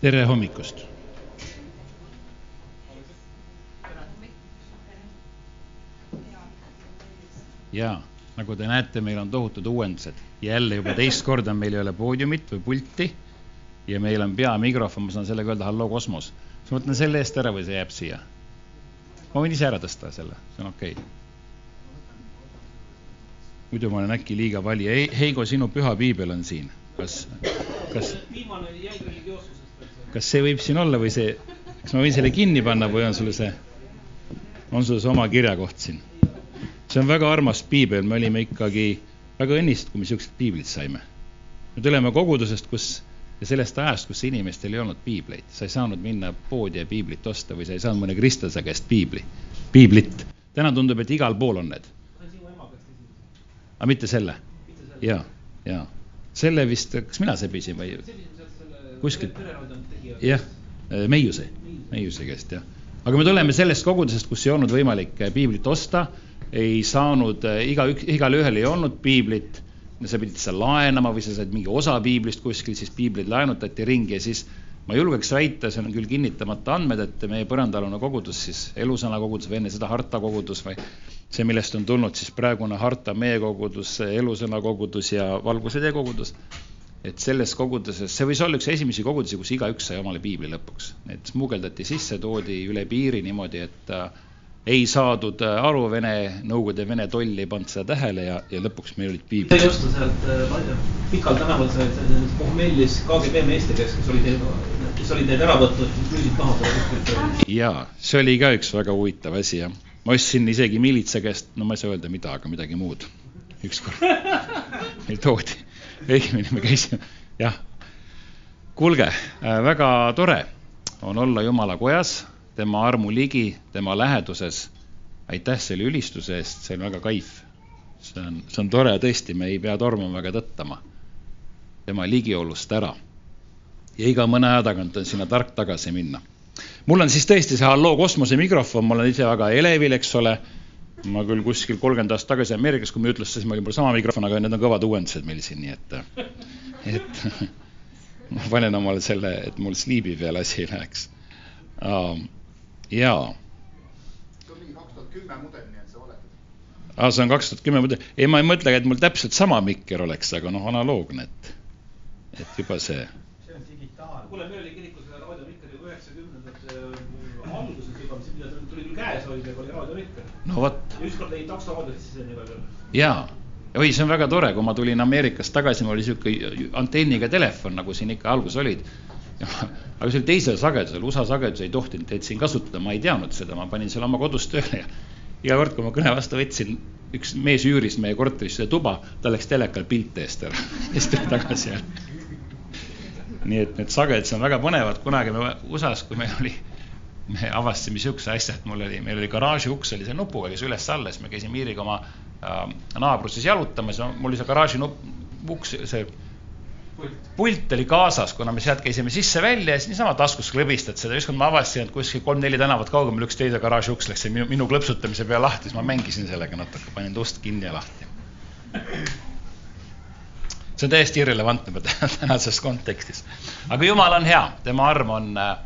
tere hommikust! jaa, nagu te näete, meil on tohutud uuendused. jälle juba teist korda meil ei ole poodiumit või pulti ja meil on peamikrofon, ma saan sellega öelda halloo kosmos. siis ma võtan selle eest ära või see jääb siia? ma võin ise ära tõsta selle, see on okei okay. muidu ma olen äkki liiga valija. Heigo, sinu püha piibel on siin, kas, kas? viimane jäi religioossusest. Kas see võib siin olla või see, kas ma võin selle kinni panna või on sul see, on sul see oma kirjakoht siin? see on väga armas piibel, me olime ikkagi väga õnnistatud, kui me niisugused piiblid saime. me tuleme kogudusest, kus ja sellest ajast, kus inimestel ei olnud piibleid, sa ei saanud minna poodi ja piiblit osta või sa ei saanud mõne kristlase käest piibli, piiblit. täna tundub, et igal pool on need. aga mitte selle? ja, ja selle vist, kas mina sebisin või? Kuskilt, jah, Meiuse, Meiuse käest jah. aga me tuleme sellest kogudusest, kus ei olnud võimalik piiblit osta ei saanud, äh, igaüks, igalühel ei olnud piiblit, sa pidid seda laenama või sa said mingi osa piiblist kuskil, siis piibleid laenutati ringi ja siis ma julgeks väita, see on küll kinnitamata andmed, et meie põrandaalune kogudus siis, elusõna kogudus või enne seda harta kogudus või see, millest on tulnud siis praegune harta meie kogudus, elusõna kogudus ja valguse tee kogudus. Et selles koguduses, see võis olla üks esimesi kogudusi, kus igaüks sai omale piibli lõpuks, need smugeldati sisse, toodi üle piiri niimoodi, et äh, ei saadud äh, aru, Vene, Nõukogude Vene toll ei pannud seda tähele ja, ja lõpuks meil olid piiblid. sa ei osta sealt äh, Pikal tänaval, sa olid Pohmellis KGB meeste käest, kes olid, kes olid teid ära võtnud, müüsid maha selle kuskilt. jaa, see oli ka üks väga huvitav asi, jah. ma ostsin isegi miilitsa käest, no ma ei saa öelda mida, aga midagi muud. ükskord meil toodi, õigemini me käisime, jah. kuulge äh,, väga tore on olla Jumala kojas tema armu ligi, tema läheduses. aitäh selle ülistuse eest, see on väga kaif. see on, see on tore tõesti, me ei pea tormama ega tõttama tema ligiolust ära. ja iga mõne aja tagant on sinna tark tagasi minna. mul on siis tõesti see Halloo kosmose mikrofon, ma olen ise väga elevil, eks ole. Ma küll kuskil kolmkümmend aastat tagasi Ameerikas, kui me ütlustasime, oli mul sama mikrofon, aga need on kõvad uuendused meil siin, nii et, et ma panen omale selle, et mul sliibi peal asi ei läheks um, jaa. see on mingi kaks tuhat kümme mudel, nii et sa valetad. aa, see on kaks tuhat kümme mudel, ei, ma ei mõtlegi, et mul täpselt sama mikker oleks, aga noh, analoogne, et, et juba see. see on digitaalne. kuule, meil oli kirikus raadiomikker ju üheksakümnendate äh, alguses juba, mis, mida tuli küll käes hoida, aga oli raadiomikker. no vot. ja ükskord jäi taksoraadiot sisse nii palju. jaa oi, see on väga tore, kui ma tulin Ameerikast tagasi, mul oli niisugune antenniga telefon, nagu siin ikka alguses olid aga see oli teisel sagedusel, USA sagedus ei tohtinud teid siin kasutada, ma ei teadnud seda, ma panin selle oma kodus tööle ja iga kord, kui ma kõne vastu võtsin, üks mees üüris meie korterisse tuba, tal läks telekal pilt eest ära, siis tuli tagasi jälle. nii et need sagedused on väga põnevad, kunagi me USA-s, kui meil oli, me avastasime niisuguse asja, et mul oli, meil oli garaaži uks oli see nupuga, käis üles-alla, siis me käisime Iiriga oma äh, naabruses jalutamas. Ja mul oli see garaaži nupp, uks, see pult. oli kaasas, kuna me sealt käisime sisse-välja ja siis niisama taskus klõbistad seda, ükskord ma avastasin, et kuskil kolm-neli tänavat kaugemal üks teise garaaži uks läks. Minu, minu klõpsutamise peale lahti, siis ma mängisin sellega natuke, panin ust kinni ja lahti. see on täiesti irrelevantne tänases kontekstis. aga Jumal on hea, tema arm on äh,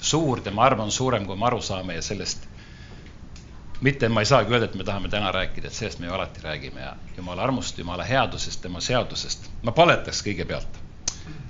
suur, tema arm on suurem, kui me aru saame ja sellest mitte ma ei saagi öelda, et me tahame täna rääkida, et sellest me ju alati räägime ja Jumala armust, Jumala headusest, tema seadusest. ma paletaks kõigepealt.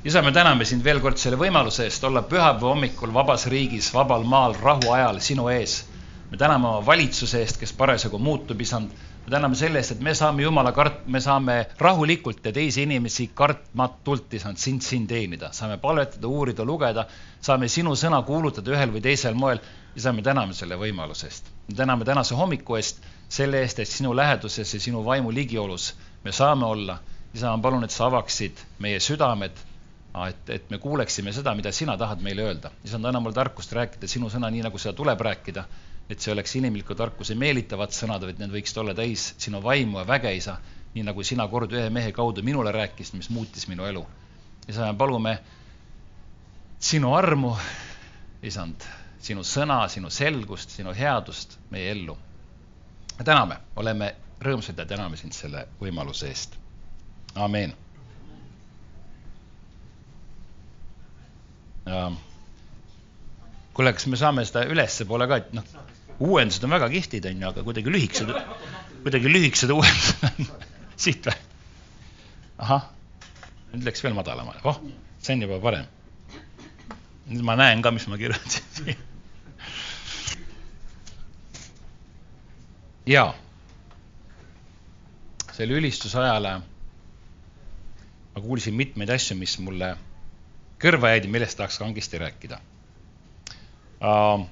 isa, me täname sind veel kord selle võimaluse eest olla pühapäeva hommikul vabas riigis, vabal maal, rahuajal sinu ees. me täname oma valitsuse eest, kes parasjagu muutub, isand. Me täname selle eest, et me saame Jumala kart-, me saame rahulikult ja teisi inimesi kartmatult, isand, sind siin teenida. saame palvetada, uurida, lugeda, saame sinu sõna kuulutada ühel või teisel moel isa, me täname selle võimaluse eest. me täname tänase hommiku eest, selle eest, et sinu läheduses ja sinu vaimu ligiolus me saame olla. isa, ma palun, et sa avaksid meie südamed, et, et me kuuleksime seda, mida sina tahad meile öelda. isa, anna mulle tarkust rääkida sinu sõna nii, nagu seda tuleb rääkida, et see oleks inimliku tarkuse meelitavad sõnad, vaid need võiksid olla täis sinu vaimu ja väge, isa, nii nagu sina kord ühe mehe kaudu minule rääkisid, mis muutis minu elu. isa, me palume sinu armu, isand sinu sõna, sinu selgust, sinu headust meie ellu. me täname, oleme rõõmsad ja täname sind selle võimaluse eest. amin. kuule, kas me saame seda ülespoole ka, et noh, uuendused on väga kihvtid, on ju, aga kuidagi lühikesed, kuidagi lühikesed uuendused on siit või? ahah, nüüd läks veel madalamale, oh, see on juba parem. nüüd ma näen ka, mis ma kirjutasin siia. jaa, selle ülistuse ajal ma kuulsin mitmeid asju, mis mulle kõrva jäid ja millest tahaks kangesti rääkida uh,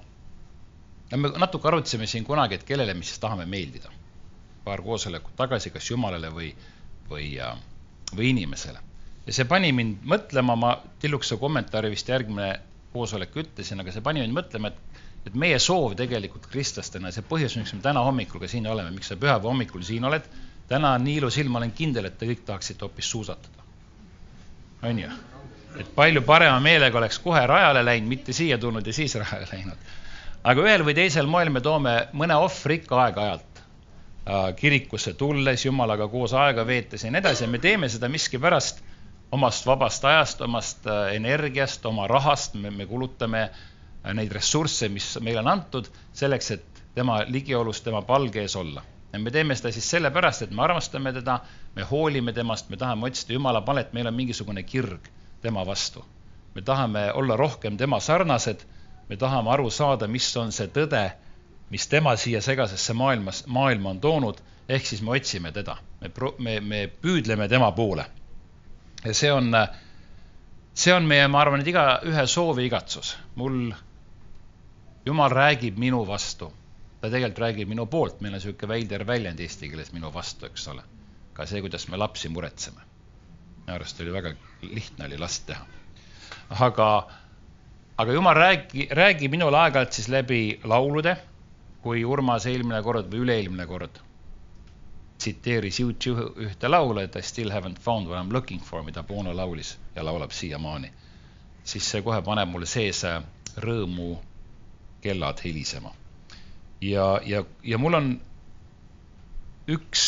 me natuke arutasime siin kunagi, et kellele me siis tahame meeldida. paar koosolekut tagasi, kas Jumalale või, või, äh, või inimesele. ja see pani mind mõtlema, ma Tillukese kommentaari vist järgmine koosolek ütlesin, aga see pani mind mõtlema, et, et meie soov tegelikult kristlastena, see põhjus, miks me täna hommikul ka siin oleme, miks sa pühapäeva hommikul siin oled, täna on nii ilus ilm, ma olen kindel, et te kõik tahaksite hoopis suusatada. on ju? et palju parema meelega oleks kohe rajale läinud, mitte siia tulnud ja siis rajale läinud aga ühel või teisel moel me toome mõne ohvri ikka aeg-ajalt äh, kirikusse tulles, Jumalaga koos aega veetes ja nii edasi ja me teeme seda miskipärast omast vabast ajast, omast äh, energiast, oma rahast, me kulutame äh, neid ressursse, mis meile on antud, selleks, et tema ligiolus, tema palge ees olla. ja me teeme seda siis sellepärast, et me armastame teda, me hoolime temast, me tahame otsida Jumala palet, meil on mingisugune kirg tema vastu. me tahame olla rohkem tema sarnased me tahame aru saada, mis on see tõde, mis tema siia segasesse maailmas, maailma on toonud, ehk siis me otsime teda, me, me, me püüdleme tema poole. ja see on, see on meie, ma arvan, et igaühe soov ja igatsus. mul, Jumal räägib minu vastu, ta tegelikult räägib minu poolt, meil on niisugune veider väljend eesti keeles minu vastu, eks ole. ka see, kuidas me lapsi muretseme. minu arust oli väga lihtne oli last teha. aga aga jumal räägi, räägi minule aeg-ajalt siis läbi laulude, kui Urmas eelmine kord või üle-eelmine kord tsiteeris YouTube ühte laulu, et I still haven't found what I m looking for, mida Bono laulis ja laulab siiamaani, siis see kohe paneb mul sees rõõmu kellad helisema. ja, ja, ja mul on üks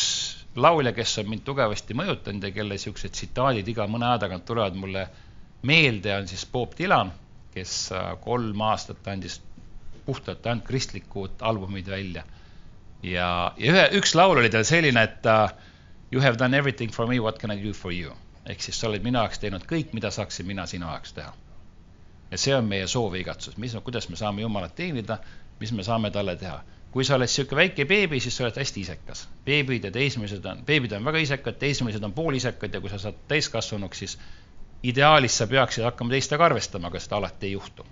laulja, kes on mind tugevasti mõjutanud ja kelle niisugused tsitaadid iga mõne aja tagant tulevad mulle meelde, on siis Bob Dylan kes äh, kolm aastat andis puhtalt ainult kristlikud albumid välja. ja, ja ühe, üks laul oli tal selline, et uh, you have done everything for me, what can I do for you? ehk siis sa oled minu jaoks teinud kõik, mida saaksin mina sinu jaoks teha. ja see on meie soov ja igatsus, mis, kuidas me saame Jumalat teenida, mis me saame talle teha. kui sa oled niisugune väike beebi, siis sa oled hästi isekas. beebid ja teismelised on, beebid on väga isekad, teismelised on poolisekad ja kui sa saad täiskasvanuks, siis ideaalis sa peaksid hakkama teistega arvestama, aga seda alati ei juhtu.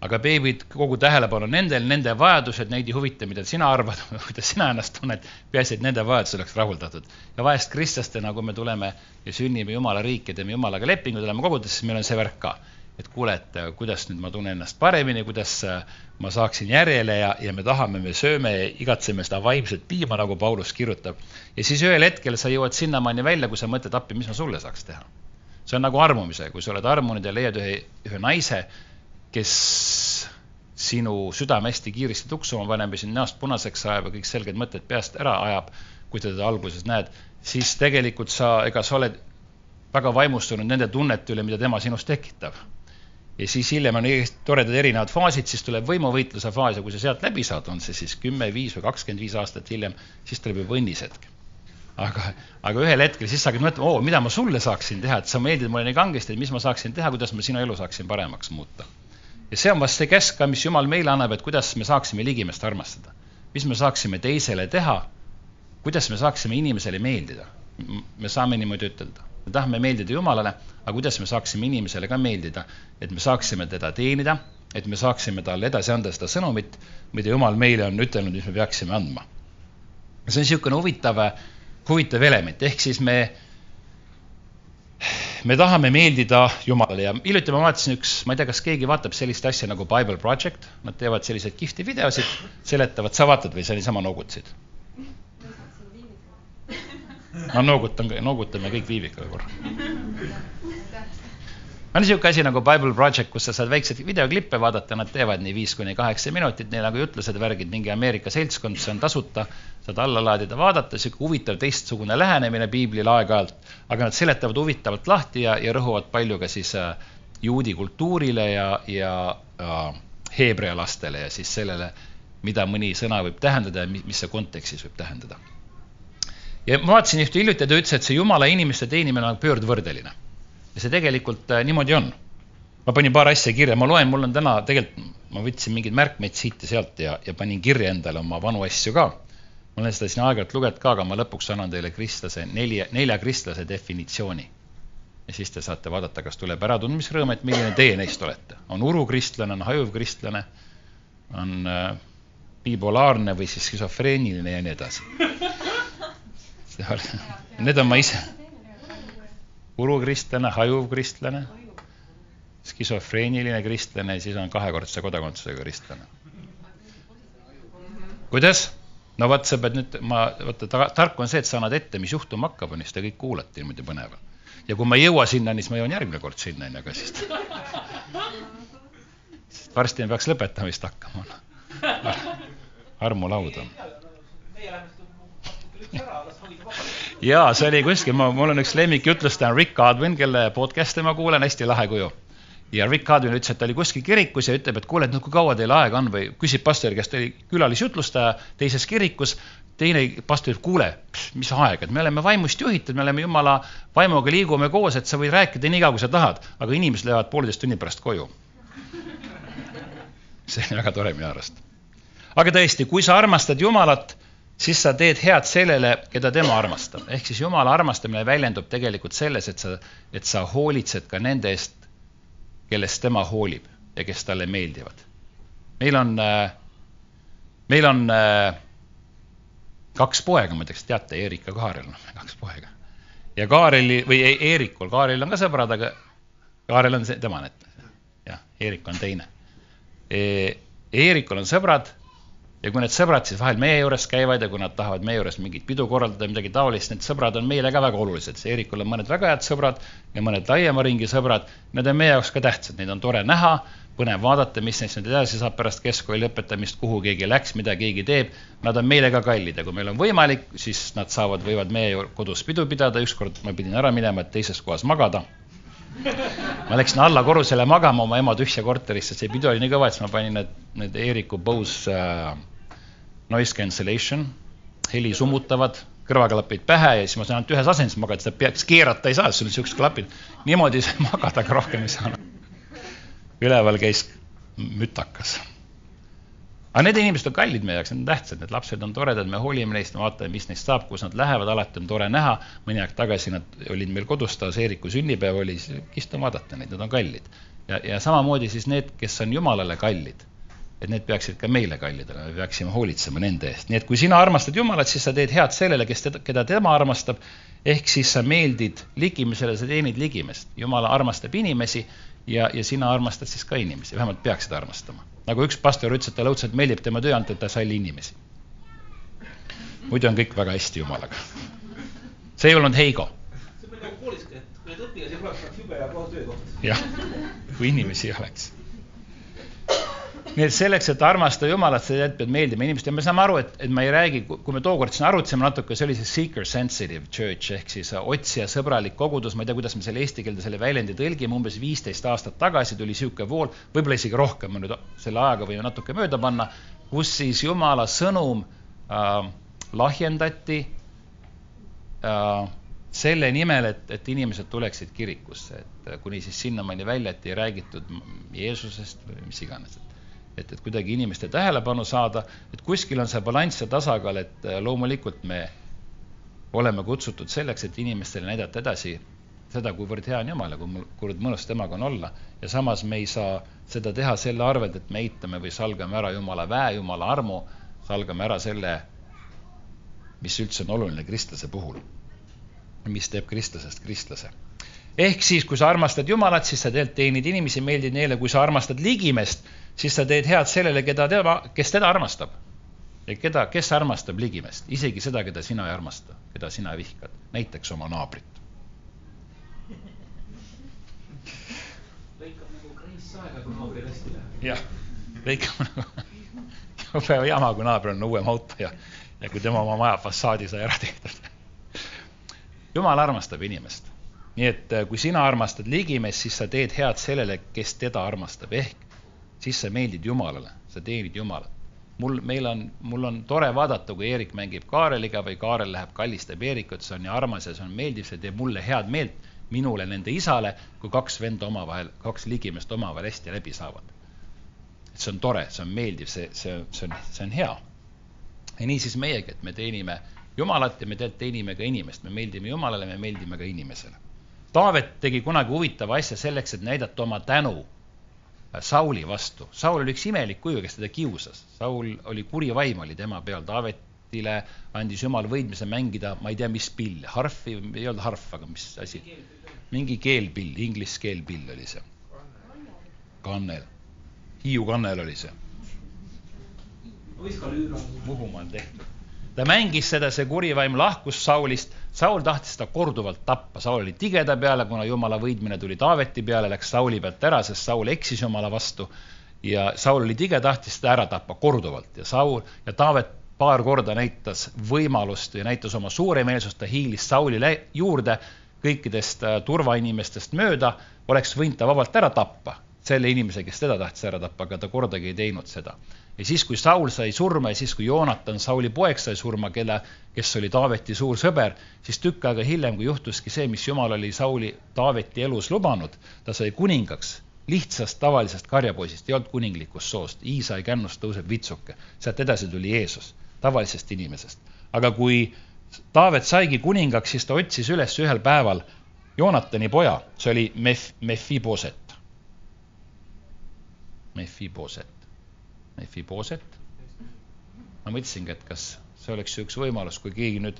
aga beebid, kogu tähelepanu nendel, nende vajadused, neid ei huvita, mida sina arvad, kuidas sina ennast tunned, peaasi, et nende vajadused oleks rahuldatud. ja vahest kristlastena, kui me tuleme ja sünnime Jumala riiki, teeme Jumalaga lepingu, tuleme kogudesse, siis meil on see värk ka. et kuule, et äh, kuidas nüüd ma tunnen ennast paremini, kuidas äh, ma saaksin järjele ja, ja me tahame, me sööme ja igatseme seda vaimset piima, nagu Paulus kirjutab. ja siis ühel hetkel sa jõuad sinnamaani välja, kui sa mõtled, appi, mis ma sulle saaks teha see on nagu armumisega, kui sa oled armunud ja leiad ühe, ühe naise, kes sinu südame hästi kiiresti tuksuma paneb ja sind näost punaseks ajab ja kõik selged mõtted peast ära ajab, kui sa teda alguses näed, siis tegelikult sa, ega sa oled väga vaimustunud nende tunnete üle, mida tema sinust tekitab. ja siis hiljem on toredad erinevad faasid, siis tuleb võimuvõitluse faas ja kui sa sealt läbi saad, on see siis kümme, viis või kakskümmend viis aastat hiljem, siis tuleb juba õnnishetk aga, aga ühel hetkel siis sa hakkad mõtlema, oo, mida ma sulle saaksin teha, et sa meeldid mulle nii kangesti, et mis ma saaksin teha, kuidas ma sinu elu saaksin paremaks muuta. ja see on vast see käsk ka, mis Jumal meile annab, et kuidas me saaksime ligimest armastada. mis me saaksime teisele teha, kuidas me saaksime inimesele meeldida. me saame niimoodi ütelda. me tahame meeldida Jumalale, aga kuidas me saaksime inimesele ka meeldida, et me saaksime teda teenida, et me saaksime talle edasi anda seda sõnumit, mida Jumal meile on ütelnud, mis me peaksime andma. see on niisugune huvitav huvitav element, ehk siis me, me tahame meeldida Jumalale ja hiljuti ma vaatasin üks, ma ei tea, kas keegi vaatab sellist asja nagu Bible Project, nad teevad selliseid kihvti videosid, seletavad, sa vaatad või sa niisama noogutasid? ma noogutan, noogutame kõik Viivikaga korra on niisugune asi nagu Bible Project, kus sa saad väikseid videoklippe vaadata, nad teevad nii viis kuni kaheksa minutit, neil nagu jutlused, värgid, mingi Ameerika seltskond, see on tasuta, saad alla laadida, vaadata, niisugune huvitav teistsugune lähenemine piiblile aeg-ajalt, aga nad seletavad huvitavalt lahti ja, ja rõhuvad palju ka siis äh, juudi kultuurile ja, ja äh, heebrea lastele ja siis sellele, mida mõni sõna võib tähendada ja mis see kontekstis võib tähendada. ja ma vaatasin ühte hiljuti, ta ütles, et see jumala inimeste teenimine on pöördvõrdeline. Ja see tegelikult äh, niimoodi on. ma panin paar asja kirja, ma loen, mul on täna tegelikult, ma võtsin mingeid märkmeid siit ja sealt ja, ja panin kirja endale oma vanu asju ka. ma olen seda siin aeg-ajalt lugenud ka, aga ma lõpuks annan teile kristlase, nelja, nelja kristlase definitsiooni ja siis te saate vaadata, kas tuleb äratundmisrõõm, et milline teie neist olete. on urukristlane, on hajuv kristlane, on äh, bipolaarne või siis skisofreeniline ja nii edasi. Need on ma ise. Urukristlane, hajuv kristlane, skisofreeniline kristlane ja siis on kahekordse kodakondsusega kristlane. kuidas? no vot, sa pead nüüd, ma, vaata, tark on see, et sa annad ette, mis juhtuma hakkab, on ju, siis te kõik kuulate niimoodi põnevalt ja kui ma ei jõua sinnani, siis ma jõuan järgmine kord sinnani, aga siis varsti me peaks lõpetamist hakkama. armulaud on. Jaa, see oli kuskil, ma, mul on üks lemmikjutlustaja Rick Godwin, kelle podcast'e ma kuulan, hästi lahe kuju. ja Rick Godwin ütles, et ta oli kuskil kirikus ja ütleb, et kuule, et noh, kui kaua teil aega on või küsib pastori käest, ta oli külalisjutlustaja teises kirikus teine pastor ütleb, kuule, mis aeg, et me oleme vaimust juhitud, me oleme jumala vaimuga, liigume koos, et sa võid rääkida nii kaua, kui sa tahad, aga inimesed lähevad pooleteist tunni pärast koju. see on väga tore minu arust. aga tõesti, kui sa armastad Jumalat, siis sa teed head sellele, keda tema armastab. ehk siis Jumala armastamine väljendub tegelikult selles, et sa, et sa hoolitsed ka nende eest, kellest tema hoolib ja kes talle meeldivad. meil on, äh, meil on äh, kaks poega, ma ütleks, teate, Eerik ja Kaarel, noh, kaks poega. ja Kaareli või e-, Eerikul, Kaarel on ka sõbrad, aga Kaarel on see, tema et jah, Eerik on teine e,. Eerikul on sõbrad ja kui need sõbrad siis vahel meie juures käivad ja kui nad tahavad meie juures mingit pidu korraldada, midagi taolist, need sõbrad on meile ka väga olulised, Eerikul on mõned väga head sõbrad ja mõned laiema ringi sõbrad, need on meie jaoks ka tähtsad, neid on tore näha, põnev vaadata, mis neist nüüd edasi saab pärast keskkooli lõpetamist, kuhu keegi läks, mida keegi teeb. Nad on meile ka kallid ja kui meil on võimalik, siis nad saavad, võivad meie kodus pidu pidada, ükskord ma pidin ära minema, et teises kohas magada. Ma läksin alla korrusele magama oma ema tühja korterisse, see pidu oli nii kõva, et siis ma panin need, need Eeriku Bose äh, noise cancellation, heli summutavad, kõrvaklapid pähe ja siis ma sain ainult ühes asendis magada, seda peaks keerata ei saa, sul on siuksed klapid. niimoodi magada ka rohkem ei saanud üleval käis mütakas. Aga need inimesed on kallid meie jaoks, need on tähtsad, need lapsed on toredad, me hoolime neist, me vaatame, mis neist saab, kus nad lähevad, alati on tore näha. mõni aeg tagasi nad olid meil kodus, taas Eeriku sünnipäev oli, siis istun vaadata neid, nad on kallid. ja, ja samamoodi siis need, kes on Jumalale kallid, et need peaksid ka meile kallid olema, me peaksime hoolitsema nende eest. nii et kui sina armastad Jumalat, siis sa teed head sellele, kes teda, keda tema armastab, ehk siis sa meeldid ligimisele, sa teenid ligimest. Jumal armastab inimesi ja, ja sina armastad siis ka inimesi, vähemalt peaksid armastama. Nagu üks pastor ütles, et talle õudselt meeldib tema töö, ainult et ta salli inimesi. muidu on kõik väga hästi Jumalaga. see ei olnud Heigo. see on nagu jah, kui inimesi ei oleks nii et selleks, et armastada Jumalat, sa pead meeldima inimestele, me saame aru, et, et ma ei räägi, kui me tookord siin arutasime natuke, see oli see seeker sensitive church ehk siis otsija sõbralik kogudus, ma ei tea, kuidas me selle eesti keelde selle väljendi tõlgime, umbes viisteist aastat tagasi tuli niisugune vool, võib-olla isegi rohkem, ma nüüd selle ajaga võin natuke mööda panna, kus siis Jumala sõnum äh, lahjendati äh, selle nimel, et, et inimesed tuleksid kirikusse, et kuni siis sinnamaani välja, et ei räägitud Jeesusest või mis iganes et, et kuidagi inimeste tähelepanu saada, et kuskil on see balanss ja tasakaal, et äh, loomulikult me oleme kutsutud selleks, et inimestele näidata edasi seda, kuivõrd hea on Jumal ja kuivõrd mõnus temaga on olla. ja samas me ei saa seda teha selle arvelt, et me eitame või salgame ära Jumala väe, Jumala armu, salgame ära selle, mis üldse on oluline kristlase puhul. mis teeb kristlasest kristlase. ehk siis, kui sa armastad Jumalat, siis sa tegelikult teenid inimesi, meeldid neile, kui sa armastad ligimest, siis sa teed head sellele, keda tema, kes teda armastab. ja keda, kes armastab ligimest, isegi seda, keda sina ei armasta, keda sina vihkad, näiteks oma naabrit. lõikab nagu kriis aega, kui naabril hästi läheb. jah, lõikab nagu jube jama, kui naabril on uuem auto ja, ja kui tema oma maja fassaadi sai ära tehtud. jumal armastab inimest nii et äh, kui sina armastad ligimeest, siis sa teed head sellele, kes teda armastab, ehk siis sa meeldid Jumalale, sa teenid Jumalat. mul, meil on, mul on tore vaadata, kui Eerik mängib Kaareliga või Kaarel läheb kallistab Eerikut, see on nii armas ja see on meeldiv, see teeb mulle head meelt, minule, nende isale, kui kaks venda omavahel, kaks ligimeest omavahel hästi läbi saavad. see on tore, see on meeldiv, see, see, see on, see on hea. ja niisiis meiegi, et me teenime Jumalat ja me teenime ka inimest, me meeldime Jumalale, me meeldime ka inimesele. Taavet tegi kunagi huvitava asja selleks, et näidata oma tänu Sauli vastu. Saul oli üks imelik kuju, kes teda kiusas. Saul oli kuri vaim oli tema peal, Taavetile andis Jumal võidmise mängida, ma ei tea, mis pill, harfi, ei olnud harf, aga mis asi? mingi keelpill, inglise keelpill oli see. kannel, Hiiu kannel oli see. Muhumaal tehtud ta mängis seda, see kuri vaim lahkus Saulist, Saul tahtis seda korduvalt tappa, Saul oli tigeda peale, kuna jumala võidmine tuli Taaveti peale, läks Sauli pealt ära, sest Saul eksis jumala vastu. Ja Saul oli tige, tahtis seda ära tappa korduvalt. Ja Saul ja Taavet paar korda näitas võimalust ja näitas oma suuremeelsust, ta hiilis Saulile juurde kõikidest äh, turvainimestest mööda, oleks võinud ta vabalt ära tappa, selle inimese, kes teda tahtis ära tappa, aga ta kordagi ei teinud seda ja siis, kui Saul sai surma ja siis, kui Joonatan, Sauli poeg, sai surma, kelle, kes oli Taaveti suur sõber, siis tükk aega hiljem, kui juhtuski see, mis Jumal oli Sauli Taaveti elus lubanud, ta sai kuningaks lihtsast tavalisest karjapoisist, ei olnud kuninglikust soost, Iisai kännust tõuseb vitsuke, sealt edasi tuli Jeesus, tavalisest inimesest. aga kui Taavet saigi kuningaks, siis ta otsis üles ühel päeval Joonatani poja, see oli Mef-, Mefiboset. Mefiboset Mefiboset. ma mõtlesingi, et kas see oleks üks võimalus, kui keegi nüüd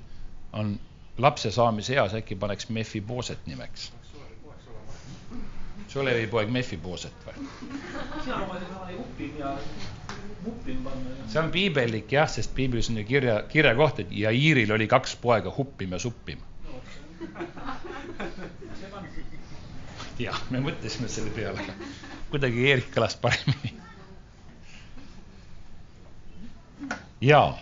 on lapse saamise eas, äkki paneks Mefiboset nimeks. Sulevi poeg Mefiboset või? see on piibellik jah, sest piiblis on ju kirja, kirja koht, et Jairil oli kaks poega, Huppim ja Suppim. jah, me mõtlesime selle peale, kuidagi Eerik kõlas paremini jaa.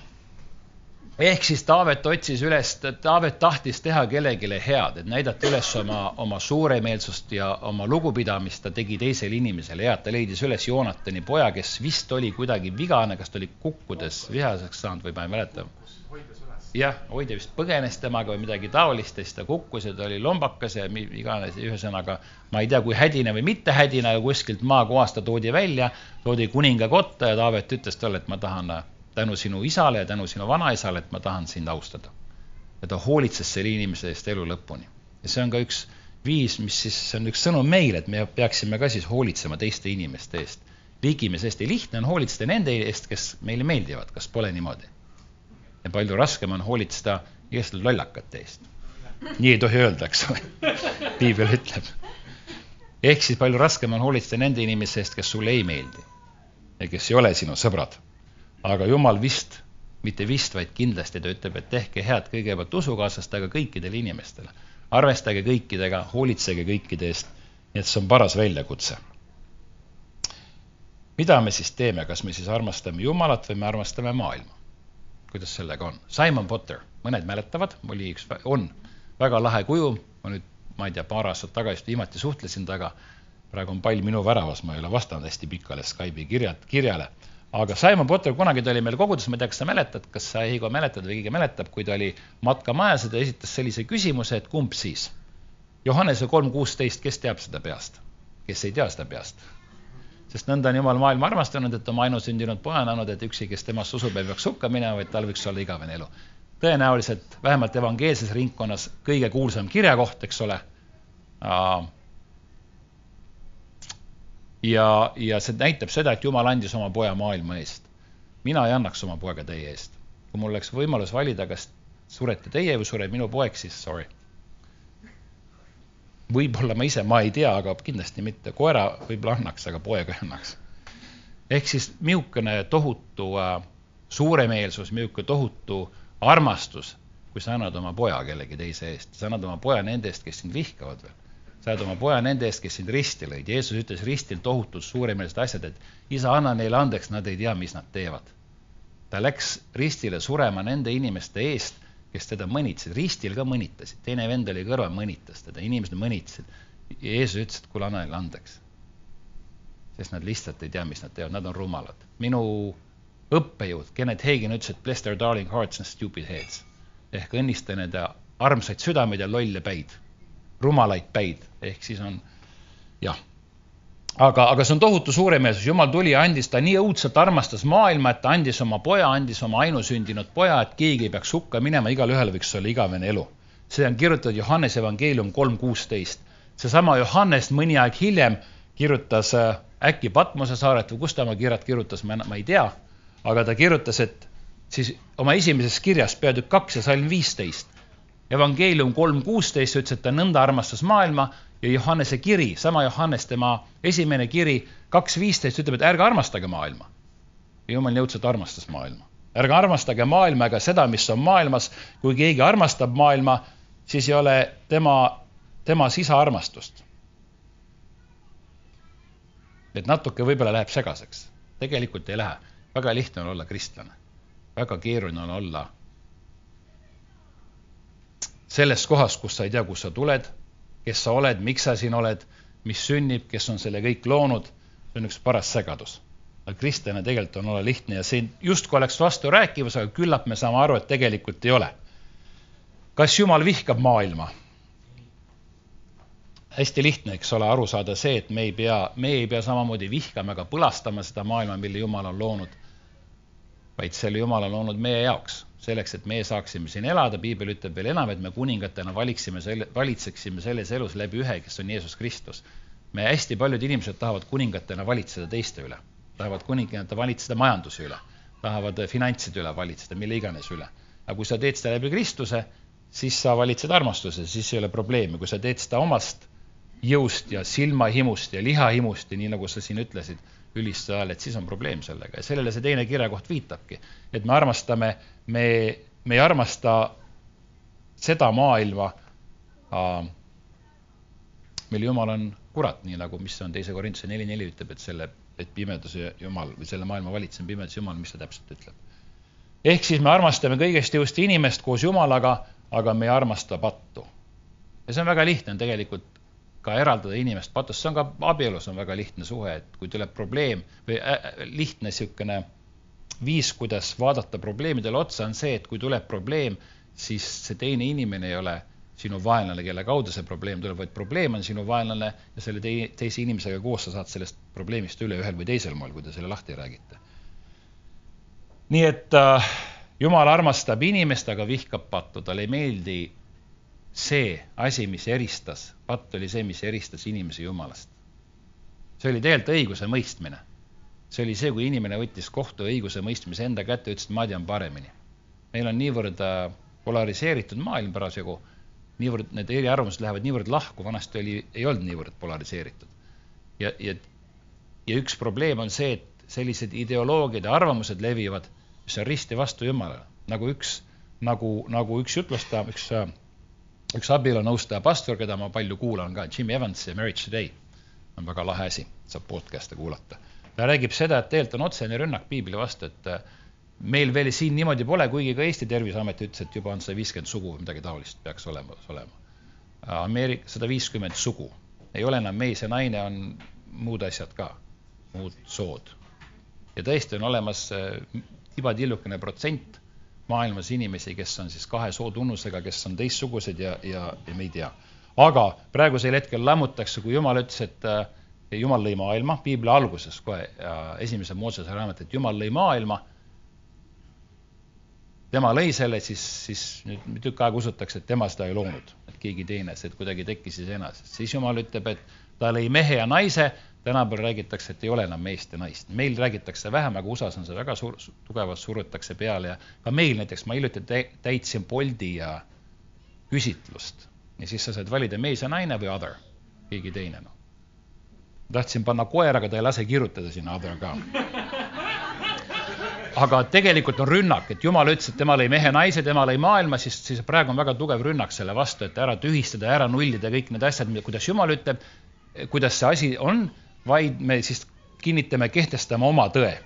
ehk siis Taavet otsis üles, Taavet tahtis teha kellelegi head, et näidata üles oma, oma suuremeelsust ja oma lugupidamist, ta tegi teisele inimesele head, ta leidis üles Joonatani poja, kes vist oli kuidagi vigane, kas ta oli kukkudes vihaseks saanud või ma ei mäleta. jah, hoidja vist põgenes temaga või midagi taolist ja siis ta kukkus ja ta oli lombakas ja iganes, ühesõnaga ma ei tea, kui hädine või mitte hädine, aga kuskilt maakohast ta toodi välja, toodi kuninga kotta ja Taavet ütles talle, et ma tahan tänu sinu isale ja tänu sinu vanaisale, et ma tahan sind austada. ja ta hoolitses selle inimese eest elu lõpuni. ja see on ka üks viis, mis siis, see on üks sõnum meile, et me peaksime ka siis hoolitsema teiste inimeste eest. ligimees hästi lihtne on hoolitseda nende eest, kes meile meeldivad, kas pole niimoodi? ja palju raskem on hoolitseda igast lollakate eest. nii ei tohi öelda, eks ole. piibel ütleb. ehk siis palju raskem on hoolitseda nende inimeste eest, kes sulle ei meeldi ja kes ei ole sinu sõbrad aga jumal vist, mitte vist, vaid kindlasti ta ütleb, et tehke head kõigepealt usukaaslastega kõikidele inimestele. arvestage kõikidega, hoolitsege kõikide eest, nii et see on paras väljakutse. mida me siis teeme, kas me siis armastame Jumalat või me armastame maailma? kuidas sellega on? Simon Potter, mõned mäletavad, oli üks, on väga lahe kuju, ma nüüd, ma ei tea, paar aastat tagasi viimati suhtlesin temaga, praegu on pall minu väravas, ma ei ole vastanud hästi pikale Skype'i kirjad, kirjale aga Simon Potter, kunagi ta oli meil koguduses, ma ei tea, kas sa mäletad, kas sa, Heigo, mäletad või keegi mäletab, kui ta oli matkamajas ja ta esitas sellise küsimuse, et kumb siis? Johannese kolm kuusteist, kes teab seda peast? kes ei tea seda peast? sest nõnda on Jumal maailma armastanud, et oma ainusündinud poja on andnud, et üksi, kes temasse usub, ei peaks hukka minema, vaid tal võiks olla igavene elu. tõenäoliselt vähemalt evangeelses ringkonnas kõige kuulsam kirjakoht, eks ole ja, ja see näitab seda, et Jumal andis oma poja maailma eest. mina ei annaks oma poega teie eest. kui mul oleks võimalus valida, kas surete teie või sureb minu poeg, siis sorry. võib-olla ma ise, ma ei tea, aga kindlasti mitte, koera võib-olla annaks, aga poega ei annaks. ehk siis niisugune tohutu äh, suuremeelsus, niisugune tohutu armastus, kui sa annad oma poja kellegi teise eest, sa annad oma poja nende eest, kes sind vihkavad veel saad oma poja nende eest, kes sind risti lõid. Jeesus ütles ristil tohutult suuremeelsed asjad, et isa, anna neile andeks, nad ei tea, mis nad teevad. ta läks ristile surema nende inimeste eest, kes teda mõnitsid, ristil ka mõnitasid, teine vend oli kõrval, mõnitas teda, inimesed mõnitasid. Jeesus ütles, et kuule, anna neile andeks. sest nad lihtsalt ei tea, mis nad teevad, nad on rumalad. minu õppejõud Kenneth Hagen ütles, et bless their darling hearts and stupid heads ehk õnnista nende armsaid südameid ja lolle päid, rumalaid päid, ehk siis on jah aga, aga see on tohutu suuremeelsus, Jumal tuli ja andis, ta nii õudselt armastas maailma, et ta andis oma poja, andis oma ainusündinud poja, et keegi ei peaks hukka minema, igalühel võiks olla igavene elu. see on kirjutatud Johannese evangeelium kolm kuusteist. seesama Johannes mõni aeg hiljem kirjutas äh, äkki Patmose saaret või kus ta oma kirjad kirjutas, ma, ma ei tea, aga ta kirjutas, et siis oma esimeses kirjas peatükk kaks ja salm viisteist. Evangeelium kolm kuusteist ütles, et ta nõnda armastas maailma ja Johannese kiri, sama Johannes, tema esimene kiri kaks viisteist ütleb, et ärge armastage maailma. ja jumal nii õudselt armastas maailma. ärge armastage maailma ega seda, mis on maailmas. kui keegi armastab maailma, siis ei ole tema, tema sisaarmastust. et natuke võib-olla läheb segaseks. tegelikult ei lähe. väga lihtne on olla kristlane. väga keeruline on olla selles kohas, kus sa ei tea, kust sa tuled kes sa oled, miks sa siin oled, mis sünnib, kes on selle kõik loonud, see on üks paras segadus. aga kristlane tegelikult on olla lihtne ja see justkui oleks vasturääkivus, aga küllap me saame aru, et tegelikult ei ole. kas Jumal vihkab maailma? hästi lihtne, eks ole, aru saada see, et me ei pea, me ei pea samamoodi vihkama ega põlastama seda maailma, mille Jumal on loonud, vaid selle Jumal on loonud meie jaoks selleks, et meie saaksime siin elada, piibel ütleb veel enam, et me kuningatena valiksime selle, valitseksime selles elus läbi ühe, kes on Jeesus Kristus. me hästi paljud inimesed tahavad kuningatena valitseda teiste üle, tahavad kuningatena valitseda majanduse üle, tahavad finantside üle valitseda, mille iganes üle. aga kui sa teed seda läbi Kristuse, siis sa valitsed armastuse, siis ei ole probleemi, kui sa teed seda omast jõust ja silmahimust ja lihahimust ja nii, nagu sa siin ütlesid ülistuse ajal, et siis on probleem sellega ja sellele see teine kirjakoht viitabki. et me armastame, me, me ei armasta seda maailma äh,, mil Jumal on kurat, nii nagu, mis on teise Korintuse neli neli ütleb, et selle, et pimeduse Jumal või selle maailma valitsev pimeduse Jumal, mis ta täpselt ütleb. ehk siis me armastame kõigest jõust inimest koos Jumalaga, aga me ei armasta pattu. ja see on väga lihtne, on tegelikult ka eraldada inimest patust, see on ka abielus on väga lihtne suhe, et kui tuleb probleem või äh, lihtne niisugune viis, kuidas vaadata probleemidele otsa, on see, et kui tuleb probleem, siis see teine inimene ei ole sinu vaenlane, kelle kaudu see probleem tuleb, vaid probleem on sinu vaenlane ja selle tei-, teise inimesega koos sa saad sellest probleemist üle ühel või teisel moel, kui te selle lahti räägite. nii et äh, Jumal armastab inimest, aga vihkab pattu, talle ei meeldi see asi, mis eristas, patt oli see, mis eristas inimese Jumalast. see oli tegelikult õigusemõistmine. see oli see, kui inimene võttis kohtu õigusemõistmise enda kätte, ütles, et ma tean paremini. meil on niivõrd äh, polariseeritud maailm parasjagu, niivõrd need eriarvamused lähevad niivõrd lahku, vanasti oli, ei olnud niivõrd polariseeritud. ja, ja, ja üks probleem on see, et sellised ideoloogiad ja arvamused levivad, mis on risti vastu Jumalale, nagu üks, nagu, nagu üks jutlustaja, üks äh, üks abielunõustaja pastor, keda ma palju kuulan ka, Jim Evans ja Marriage Today, on väga lahe asi, saab podcast'e kuulata. ta räägib seda, et tegelikult on otsene rünnak piibli vastu, et äh, meil veel siin niimoodi pole, kuigi ka Eesti Terviseamet ütles, et juba on sada viiskümmend sugu või midagi taolist peaks olema, olema. Ameerika, sada viiskümmend sugu, ei ole enam mees ja naine, on muud asjad ka, muud sood. ja tõesti on olemas äh, tibatillukene protsent maailmas inimesi, kes on siis kahe sootunnusega, kes on teistsugused ja, ja, ja me ei tea. aga praegusel hetkel lammutakse, kui Jumal ütles, et äh, Jumal lõi maailma, piibli alguses kohe äh, esimese Moosese raamat, et Jumal lõi maailma, tema lõi selle, siis, siis nüüd tükk aega usutakse, et tema seda ei loonud, et keegi teine, see kuidagi tekkis iseenesest. siis Jumal ütleb, et ta lõi mehe ja naise tänapäeval räägitakse, et ei ole enam meest ja naist. meil räägitakse vähem, aga USA-s on see väga suur, tugevalt surutakse peale ja ka meil näiteks, ma hiljuti täitsin Bolti ja küsitlust ja siis sa saad valida mees ja naine või other, keegi teine, noh. tahtsin panna koera, aga ta ei lase kirjutada sinna other ka. aga tegelikult on rünnak, et Jumal ütles, et tema lõi mehe, naise, tema lõi maailma, siis, siis praegu on väga tugev rünnak selle vastu, et ära tühistada, ära nullida kõik need asjad, kuidas Jumal ütleb, kuidas see asi on vaid me siis kinnitame, kehtestame oma tõe.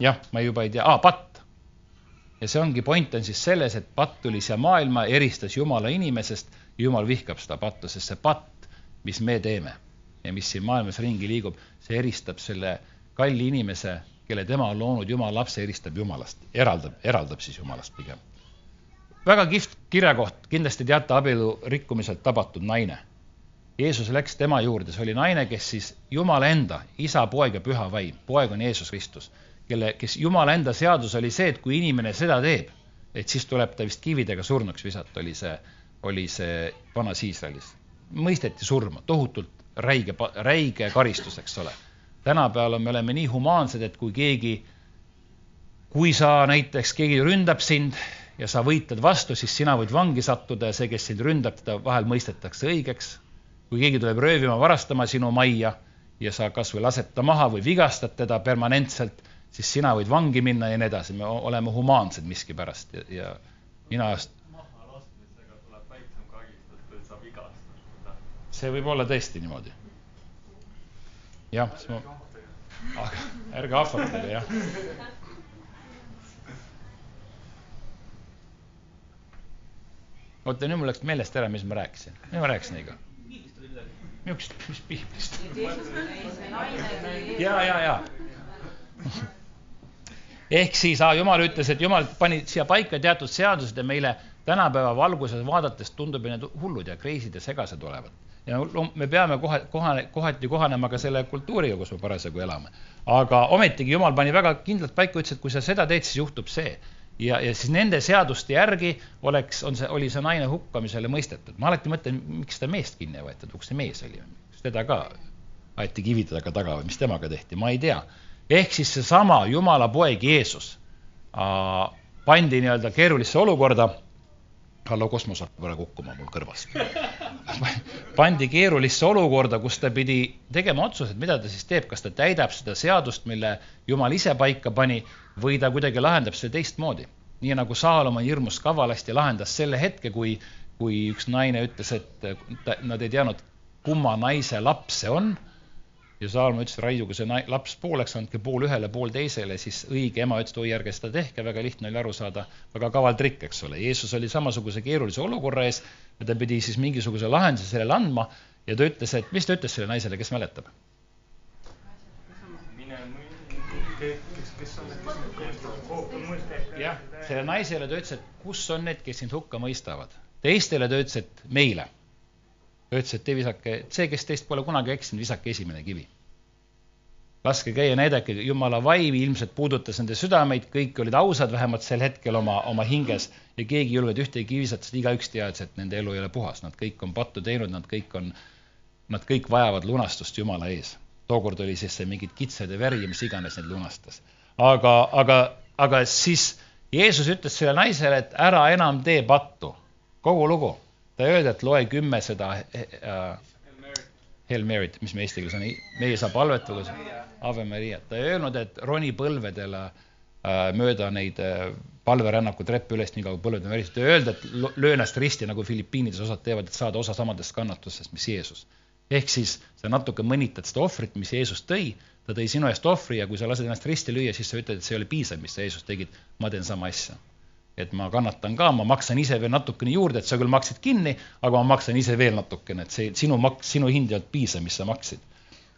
jah, ma juba ei tea ah,, patt. ja see ongi, point on siis selles, et patt tuli siia maailma, eristas Jumala inimesest Jumal vihkab seda pattu, sest see patt, mis me teeme ja mis siin maailmas ringi liigub, see eristab selle kalli inimese, kelle tema on loonud, Jumala lapse eristab Jumalast, eraldab, eraldab siis Jumalast pigem. väga kihvt kirjakoht, kindlasti teate abielu rikkumiselt tabatud naine. Jeesus läks tema juurde, see oli naine, kes siis Jumala enda, isa, poeg ja püha vaim, poeg on Jeesus Kristus kelle, kes Jumala enda seadus oli see, et kui inimene seda teeb, et siis tuleb ta vist kividega surnuks visata, oli see, oli see vanas Iisraelis. mõisteti surma, tohutult räige, räige karistus, eks ole. tänapäeval me oleme nii humaansed, et kui keegi, kui sa näiteks, keegi ründab sind ja sa võitled vastu, siis sina võid vangi sattuda ja see, kes sind ründab, teda vahel mõistetakse õigeks. Kui keegi tuleb röövima, varastama sinu majja ja sa kas või lased ta maha või vigastad teda permanentselt siis sina võid vangi minna ja nii edasi, me oleme humaansed miskipärast ja, ja mina vigastad. see võib olla tõesti niimoodi. jah, siis ma, aga ärge ahvatage, jah. oota, nüüd mul läks meelest ära, mis ma rääkisin, mis ma rääkisin ikka? Niisugust, mis piiblist? ja, ja, ja ehk siis ah, Jumal ütles, et Jumal pani siia paika teatud seadused ja meile tänapäeva valguses vaadates tundub, et need hullud ja kreisid ja segased olevat. ja me peame kohe, kohane, kohati kohanema ka selle kultuuriga, kus me parasjagu elame. aga ometigi Jumal pani väga kindlalt paika, ütles, et kui sa seda teed, siis juhtub see. Ja, ja siis nende seaduste järgi oleks, on see, oli see naine hukkamisele mõistetud. ma alati mõtlen, miks seda meest kinni ei võetud, kus see mees oli, kas teda ka aeti kividega taga või mis temaga tehti, ma ei tea ehk siis seesama Jumala poeg Jeesus pandi nii-öelda keerulisse olukorda. Hallo, kosmos hakkab praegu hukkuma mul kõrvast pandi keerulisse olukorda, kus ta pidi tegema otsused, mida ta siis teeb, kas ta täidab seda seadust, mille Jumal ise paika pani või ta kuidagi lahendab selle teistmoodi. nii nagu Saalomon hirmus kavalasti lahendas selle hetke, kui, kui üks naine ütles, et ta, nad ei teadnud, kumma naise laps see on ja Saalma ütles Raiu, kui see laps pooleks, andke pool ühele, pool teisele, siis õige ema ütles, et oi, ärge seda tehke, väga lihtne oli aru saada, väga kaval trikk, eks ole. Jeesus oli samasuguse keerulise olukorra ees ja ta pidi siis mingisuguse lahenduse sellele andma ja ta ütles, et mis ta ütles sellele naisele, kes mäletab? jah, sellele naisele ta ütles, et kus on need, kes sind hukka mõistavad. teistele ta ütles, et meile ütles, et te visake, see, kes teist pole kunagi eksinud, visake esimene kivi. laske käia, näidake Jumala vaimi, ilmselt puudutas nende südameid, kõik olid ausad vähemalt sel hetkel oma, oma hinges ja keegi ei julgenud ühtegi kivi visata, sest igaüks teadis, et nende elu ei ole puhas, nad kõik on pattu teinud, nad kõik on, nad kõik vajavad lunastust Jumala ees. tookord oli siis see mingid kitsed ja veri ja mis iganes neid lunastas. aga, aga, aga siis Jeesus ütles sellele naisele, et ära enam tee pattu, kogu lugu ta ei öelda, et loe kümme seda äh, Hail Mary't, mis me eesti keeles on, meie saab palvetada, Ave Maria, ta ei öelnud, et roni põlvedele äh, mööda neid äh, palverännaku treppe üles, nii kaua põlved on värised, ei öelda, et löö ennast risti, nagu Filipiinides osad teevad, et saada osa samadest kannatustest, mis Jeesus. ehk siis sa natuke mõnitad seda ohvrit, mis Jeesus tõi, ta tõi sinu eest ohvri ja kui sa lased ennast risti lüüa, siis sa ütled, et see ei ole piisav, mis sa Jeesus tegid, ma teen sama asja et ma kannatan ka, ma maksan ise veel natukene juurde, et sa küll maksid kinni, aga ma maksan ise veel natukene, et see sinu maks, sinu hind ei olnud piisav, mis sa maksid.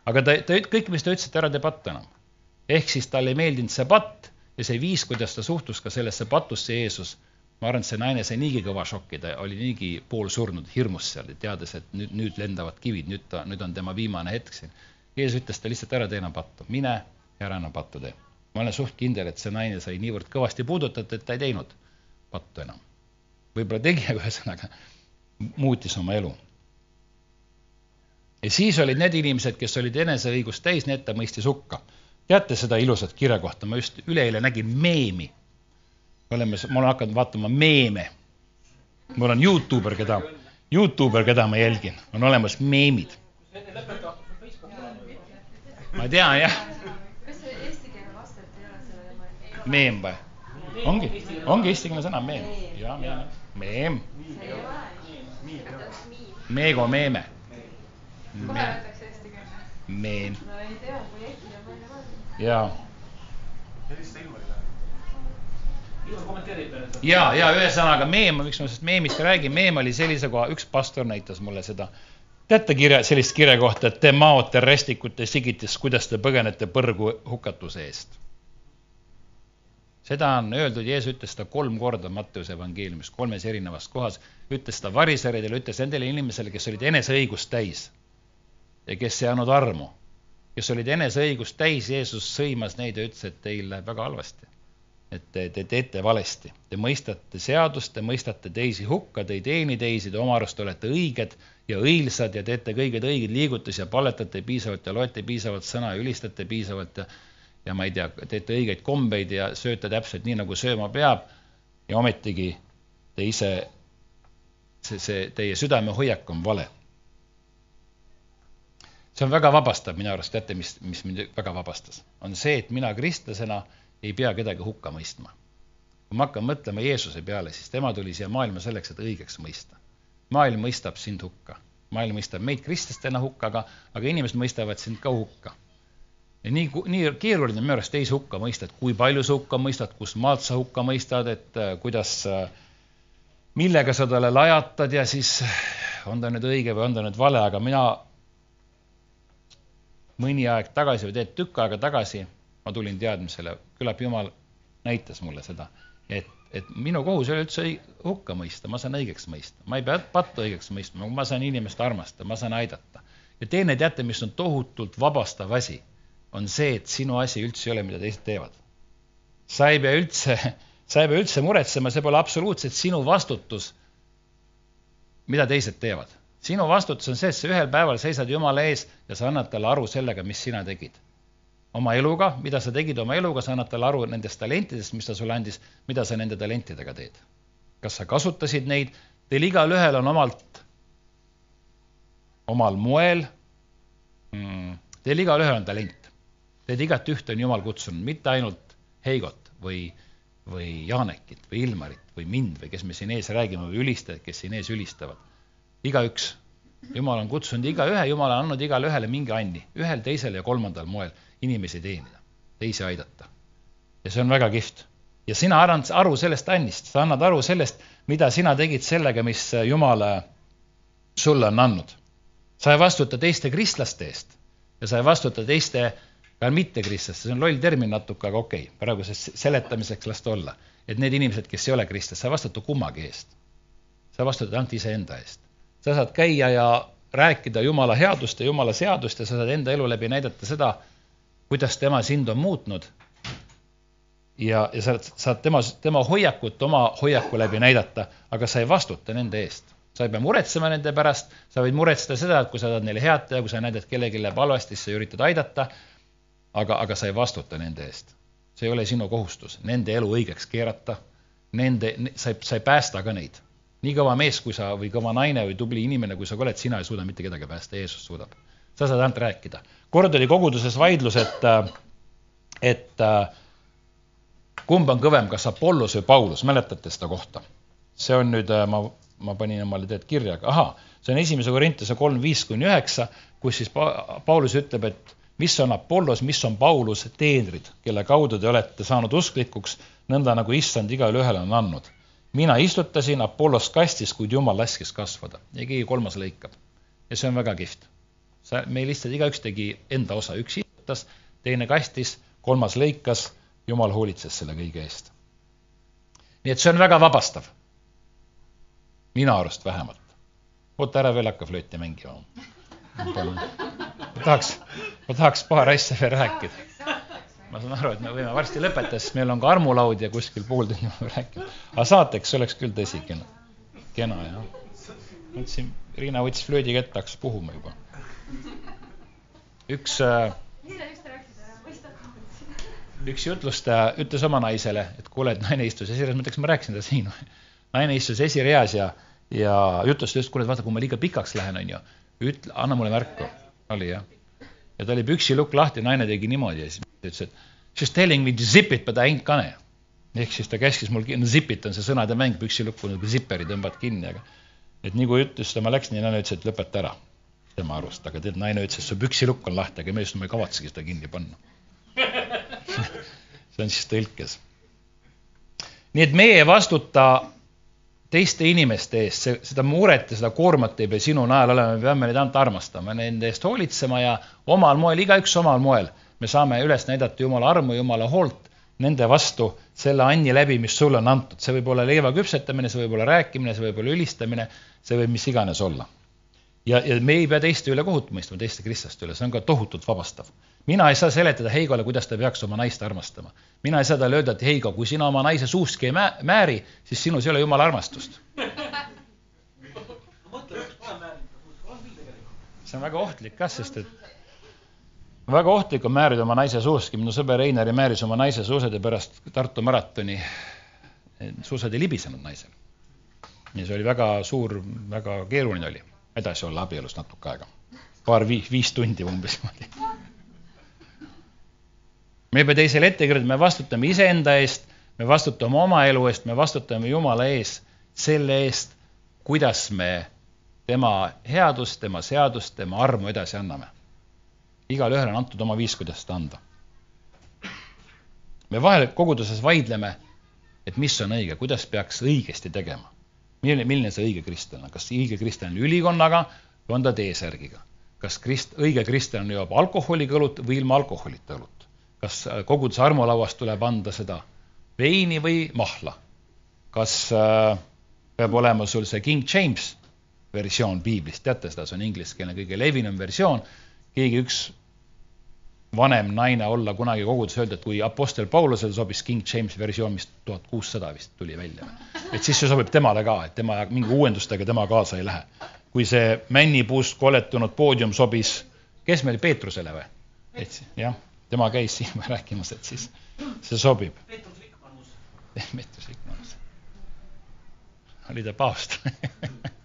aga ta, ta, kõik, mis ta ütles, et ära tee patt enam. ehk siis talle ei meeldinud see patt ja see viis, kuidas ta suhtus ka sellesse patusse Jeesus, ma arvan, et see naine sai niigi kõva šokki, ta oli niigi poolsurnud, hirmus seal, teades, et nüüd, nüüd lendavad kivid, nüüd ta, nüüd on tema viimane hetk siin. Jeesus ütles ta lihtsalt, ära tee enam pattu, mine ja ära enam pattu tee. ma olen suht kindel, et see naine sai niivõrd kõvasti puudutatud, et ta ei teinud pattu enam. võib-olla tegi, aga ühesõnaga muutis oma elu. ja siis olid need inimesed, kes olid eneseõigust täis, need ta mõistis hukka. teate seda ilusat kirjakohta, ma just üleeile nägin meemi. oleme, ma olen hakanud vaatama meeme. mul on Youtuber, keda, Youtuber, keda ma jälgin, on olemas meemid. ma tean jah. meem või? Ongi, ongi eestikeelne sõna meem, ja meem, meem. meego meeme. kohe öeldakse eestikeelne. meem. pärast. ja, ja ühesõnaga meem, miks ma sellest meemist räägin, meem oli sellise koha, üks pastor näitas mulle seda. teate kirja, sellist kirja kohta, et te maote restikute sigitis, kuidas te põgenete põrgu hukatuse eest? Seda on öeldud, Jeesus ütles seda kolm korda Matteuse evangeeliumis, kolmes erinevas kohas, ütles seda variseridele, ütles nendele inimesele, kes olid eneseõigust täis ja kes ei andnud armu, kes olid eneseõigust täis, Jeesus sõimas neid ja ütles, et teil läheb väga halvasti. et te, te teete valesti, te mõistate seadust, te mõistate teisi hukka, te ei teeni teisi, te oma arust olete õiged ja õilsad ja teete kõigeid õigeid liigutusi ja palletate piisavalt ja loete piisavalt sõna ja ülistate piisavalt ja ja ma ei tea, teete õigeid kombeid ja sööte täpselt nii, nagu sööma peab ja ometigi te ise, see, see teie südamehoiak on vale. see on väga vabastav minu arust, teate, mis, mis mind väga vabastas, on see, et mina kristlasena ei pea kedagi hukka mõistma. kui ma hakkan mõtlema Jeesuse peale, siis tema tuli siia maailma selleks, et õigeks mõista. maailm mõistab sind hukka, maailm mõistab meid kristlastena hukka, aga, aga inimesed mõistavad sind ka hukka nii, nii keeruline minu arust teisi hukka mõista, et kui palju sa hukka mõistad, kust maalt sa hukka mõistad, et äh, kuidas, millega sa talle lajatad ja siis on ta nüüd õige või on ta nüüd vale, aga mina mõni aeg tagasi või tegelikult tükk aega tagasi ma tulin teadmisele, küllap Jumal näitas mulle seda, et, et minu kohus ei ole üldse hukka mõista, ma saan õigeks mõista, ma ei pea pattu õigeks mõistma, ma saan inimest armastada, ma saan aidata. ja teine, teate, mis on tohutult vabastav asi on see, et sinu asi üldse ei ole, mida teised teevad. sa ei pea üldse, sa ei pea üldse muretsema, see pole absoluutselt sinu vastutus, mida teised teevad. sinu vastutus on see, et sa ühel päeval seisad Jumala ees ja sa annad talle aru sellega, mis sina tegid. oma eluga, mida sa tegid oma eluga, sa annad talle aru nendest talentidest, mis ta sulle andis, mida sa nende talentidega teed. kas sa kasutasid neid, teil igalühel on omalt, omal moel mm,, teil igalühel on talent Need igatühte on Jumal kutsunud, mitte ainult Heigot või, või Janekit või Ilmarit või mind või kes me siin ees räägime või ülistajad, kes siin ees ülistavad. igaüks. Jumal on kutsunud igaühe, Jumal on andnud igale ühele mingi anni, ühel, teisel ja kolmandal moel inimesi teenida, teisi aidata. ja see on väga kihvt. ja sina annad aru sellest annist, sa annad aru sellest, mida sina tegid sellega, mis Jumal sulle on andnud. sa ei vastuta teiste kristlaste eest ja sa ei vastuta teiste ka mittekristlaste, see on loll termin natuke, aga okei okay,, praeguseks seletamiseks las ta olla. et need inimesed, kes ei ole kristlased, sa ei vastuta kummagi eest. sa vastutad ainult iseenda eest. sa saad käia ja rääkida Jumala headust ja Jumala seadust ja sa saad enda elu läbi näidata seda, kuidas tema sind on muutnud. ja, ja sa saad tema, tema hoiakut oma hoiaku läbi näidata, aga sa ei vastuta nende eest. sa ei pea muretsema nende pärast, sa võid muretseda seda, et kui sa tahad neile head teha, kui sa näed, et kellelgi läheb halvasti, siis sa üritad aidata aga, aga sa ei vastuta nende eest. see ei ole sinu kohustus, nende elu õigeks keerata, nende, sa ei, sa ei päästa ka neid. nii kõva mees, kui sa või kõva naine või tubli inimene, kui sa ka oled, sina ei suuda mitte kedagi päästa, Jeesus suudab. sa saad ainult rääkida. kord oli koguduses vaidlus, et, et kumb on kõvem, kas Apollos või Paulus, mäletate seda kohta? see on nüüd, ma, ma panin omale tead kirja, ahaa, see on esimese Korintuse kolm, viis kuni üheksa, kus siis pa, Paulus ütleb, et mis on Apollos, mis on Paulus, teenrid, kelle kaudu te olete saanud usklikuks, nõnda nagu issand igale ühele on andnud. mina istutasin, Apollos kastis, kuid Jumal laskis kasvada ja keegi kolmas lõikab. ja see on väga kihvt. sa, me lihtsalt igaüks tegi enda osa, üks istutas, teine kastis, kolmas lõikas, Jumal hoolitses selle kõige eest. nii et see on väga vabastav. minu arust vähemalt. oota ära veel hakka flööti mängima. palun tahaks, ma tahaks paar asja veel rääkida. ma saan aru, et me võime varsti lõpetada, sest meil on ka armulaud ja kuskil pool tundi me räägime. aga saateks oleks küll tõsi kena, kena jah. mõtlesin, Riina võttis flöödi kätte, hakkas puhuma juba. üks äh, üks jutlustaja ütles oma naisele, et kuule, et naine istus esireas, ma ütleks, ma rääkisin seda siin. naine istus esireas ja, ja jutlustas, et kuule, vaata, kui ma liiga pikaks lähen, on ju, ütle, anna mulle märku oli jah. Ja ta oli püksilukk lahti, naine tegi niimoodi ja siis ütles, et she's telling me to zip it but I ain't gonna. ehk siis ta käskis mul, no zip it on see sõnade mäng, püksilukku nagu ziperi tõmbad kinni, aga et nii kui ütles ta, ma läksin ja naine ütles, et lõpeta ära tema arust, aga tead, naine ütles, et su püksilukk on lahti, aga mees, ma ei kavatsegi seda kinni panna see on siis tõlkes. nii et meie ei vastuta teiste inimeste eest, see, seda muret ja seda koormat ei pea sinu najal olema, me peame neid ainult armastama, nende eest hoolitsema ja omal moel, igaüks omal moel, me saame üles näidata Jumala armu, Jumala hoolt nende vastu selle anni läbi, mis sulle on antud. see võib olla leiva küpsetamine, see võib olla rääkimine, see võib olla ülistamine, see võib mis iganes olla. ja, ja me ei pea teiste üle kohut mõistma, teiste kristlaste üle, see on ka tohutult vabastav. Mina ei saa seletada Heigole, kuidas ta peaks oma naist armastama. mina ei saa talle öelda, et Heigo, kui sina oma naise suustki ei mä määri, siis sinus ei ole Jumala armastust. see on väga ohtlik kah, sest et väga ohtlik on määrida oma naise suuski, minu sõber Einar määris oma naise suusade pärast Tartu maratoni. suusad ei libisenud naisel. ja see oli väga suur, väga keeruline oli edasi olla abielus natuke aega. paar, viis, viis tundi umbes niimoodi. Me ei pea teisele ette kirjutama, me vastutame iseenda eest, me vastutame oma elu eest, me vastutame Jumala ees selle eest, kuidas me tema headust, tema seadust, tema armu edasi anname igale ühele on antud oma viis, kuidas seda anda. me vahel koguduses vaidleme, et mis on õige, kuidas peaks õigesti tegema. milline, milline see õige kristlane on, kas õige kristlane on ülikonnaga või on ta T-särgiga? kas krist-, õige kristlane joob alkoholiga õlut või ilma alkoholita õlut? Kas koguduse armulauast tuleb anda seda veini või mahla? kas äh, peab olema sul see King James versioon piiblist, teate seda, see on ingliskeelne kõige levinum versioon, keegi üks vanem naine olla kunagi koguduses, öelda, et kui Apostel Paulusel sobis King James versioon, mis tuhat kuussada vist tuli välja, et siis see sobib temale ka, et tema mingi uuendustega tema kaasa ei lähe. kui see männipuust koletunud poodium sobis, kes meil, Peetrusele või? et jah, tema käis siin rääkimas, et siis see sobib. Peetrus Rikmanus. Peetrus Rikmanus. oli ta paavst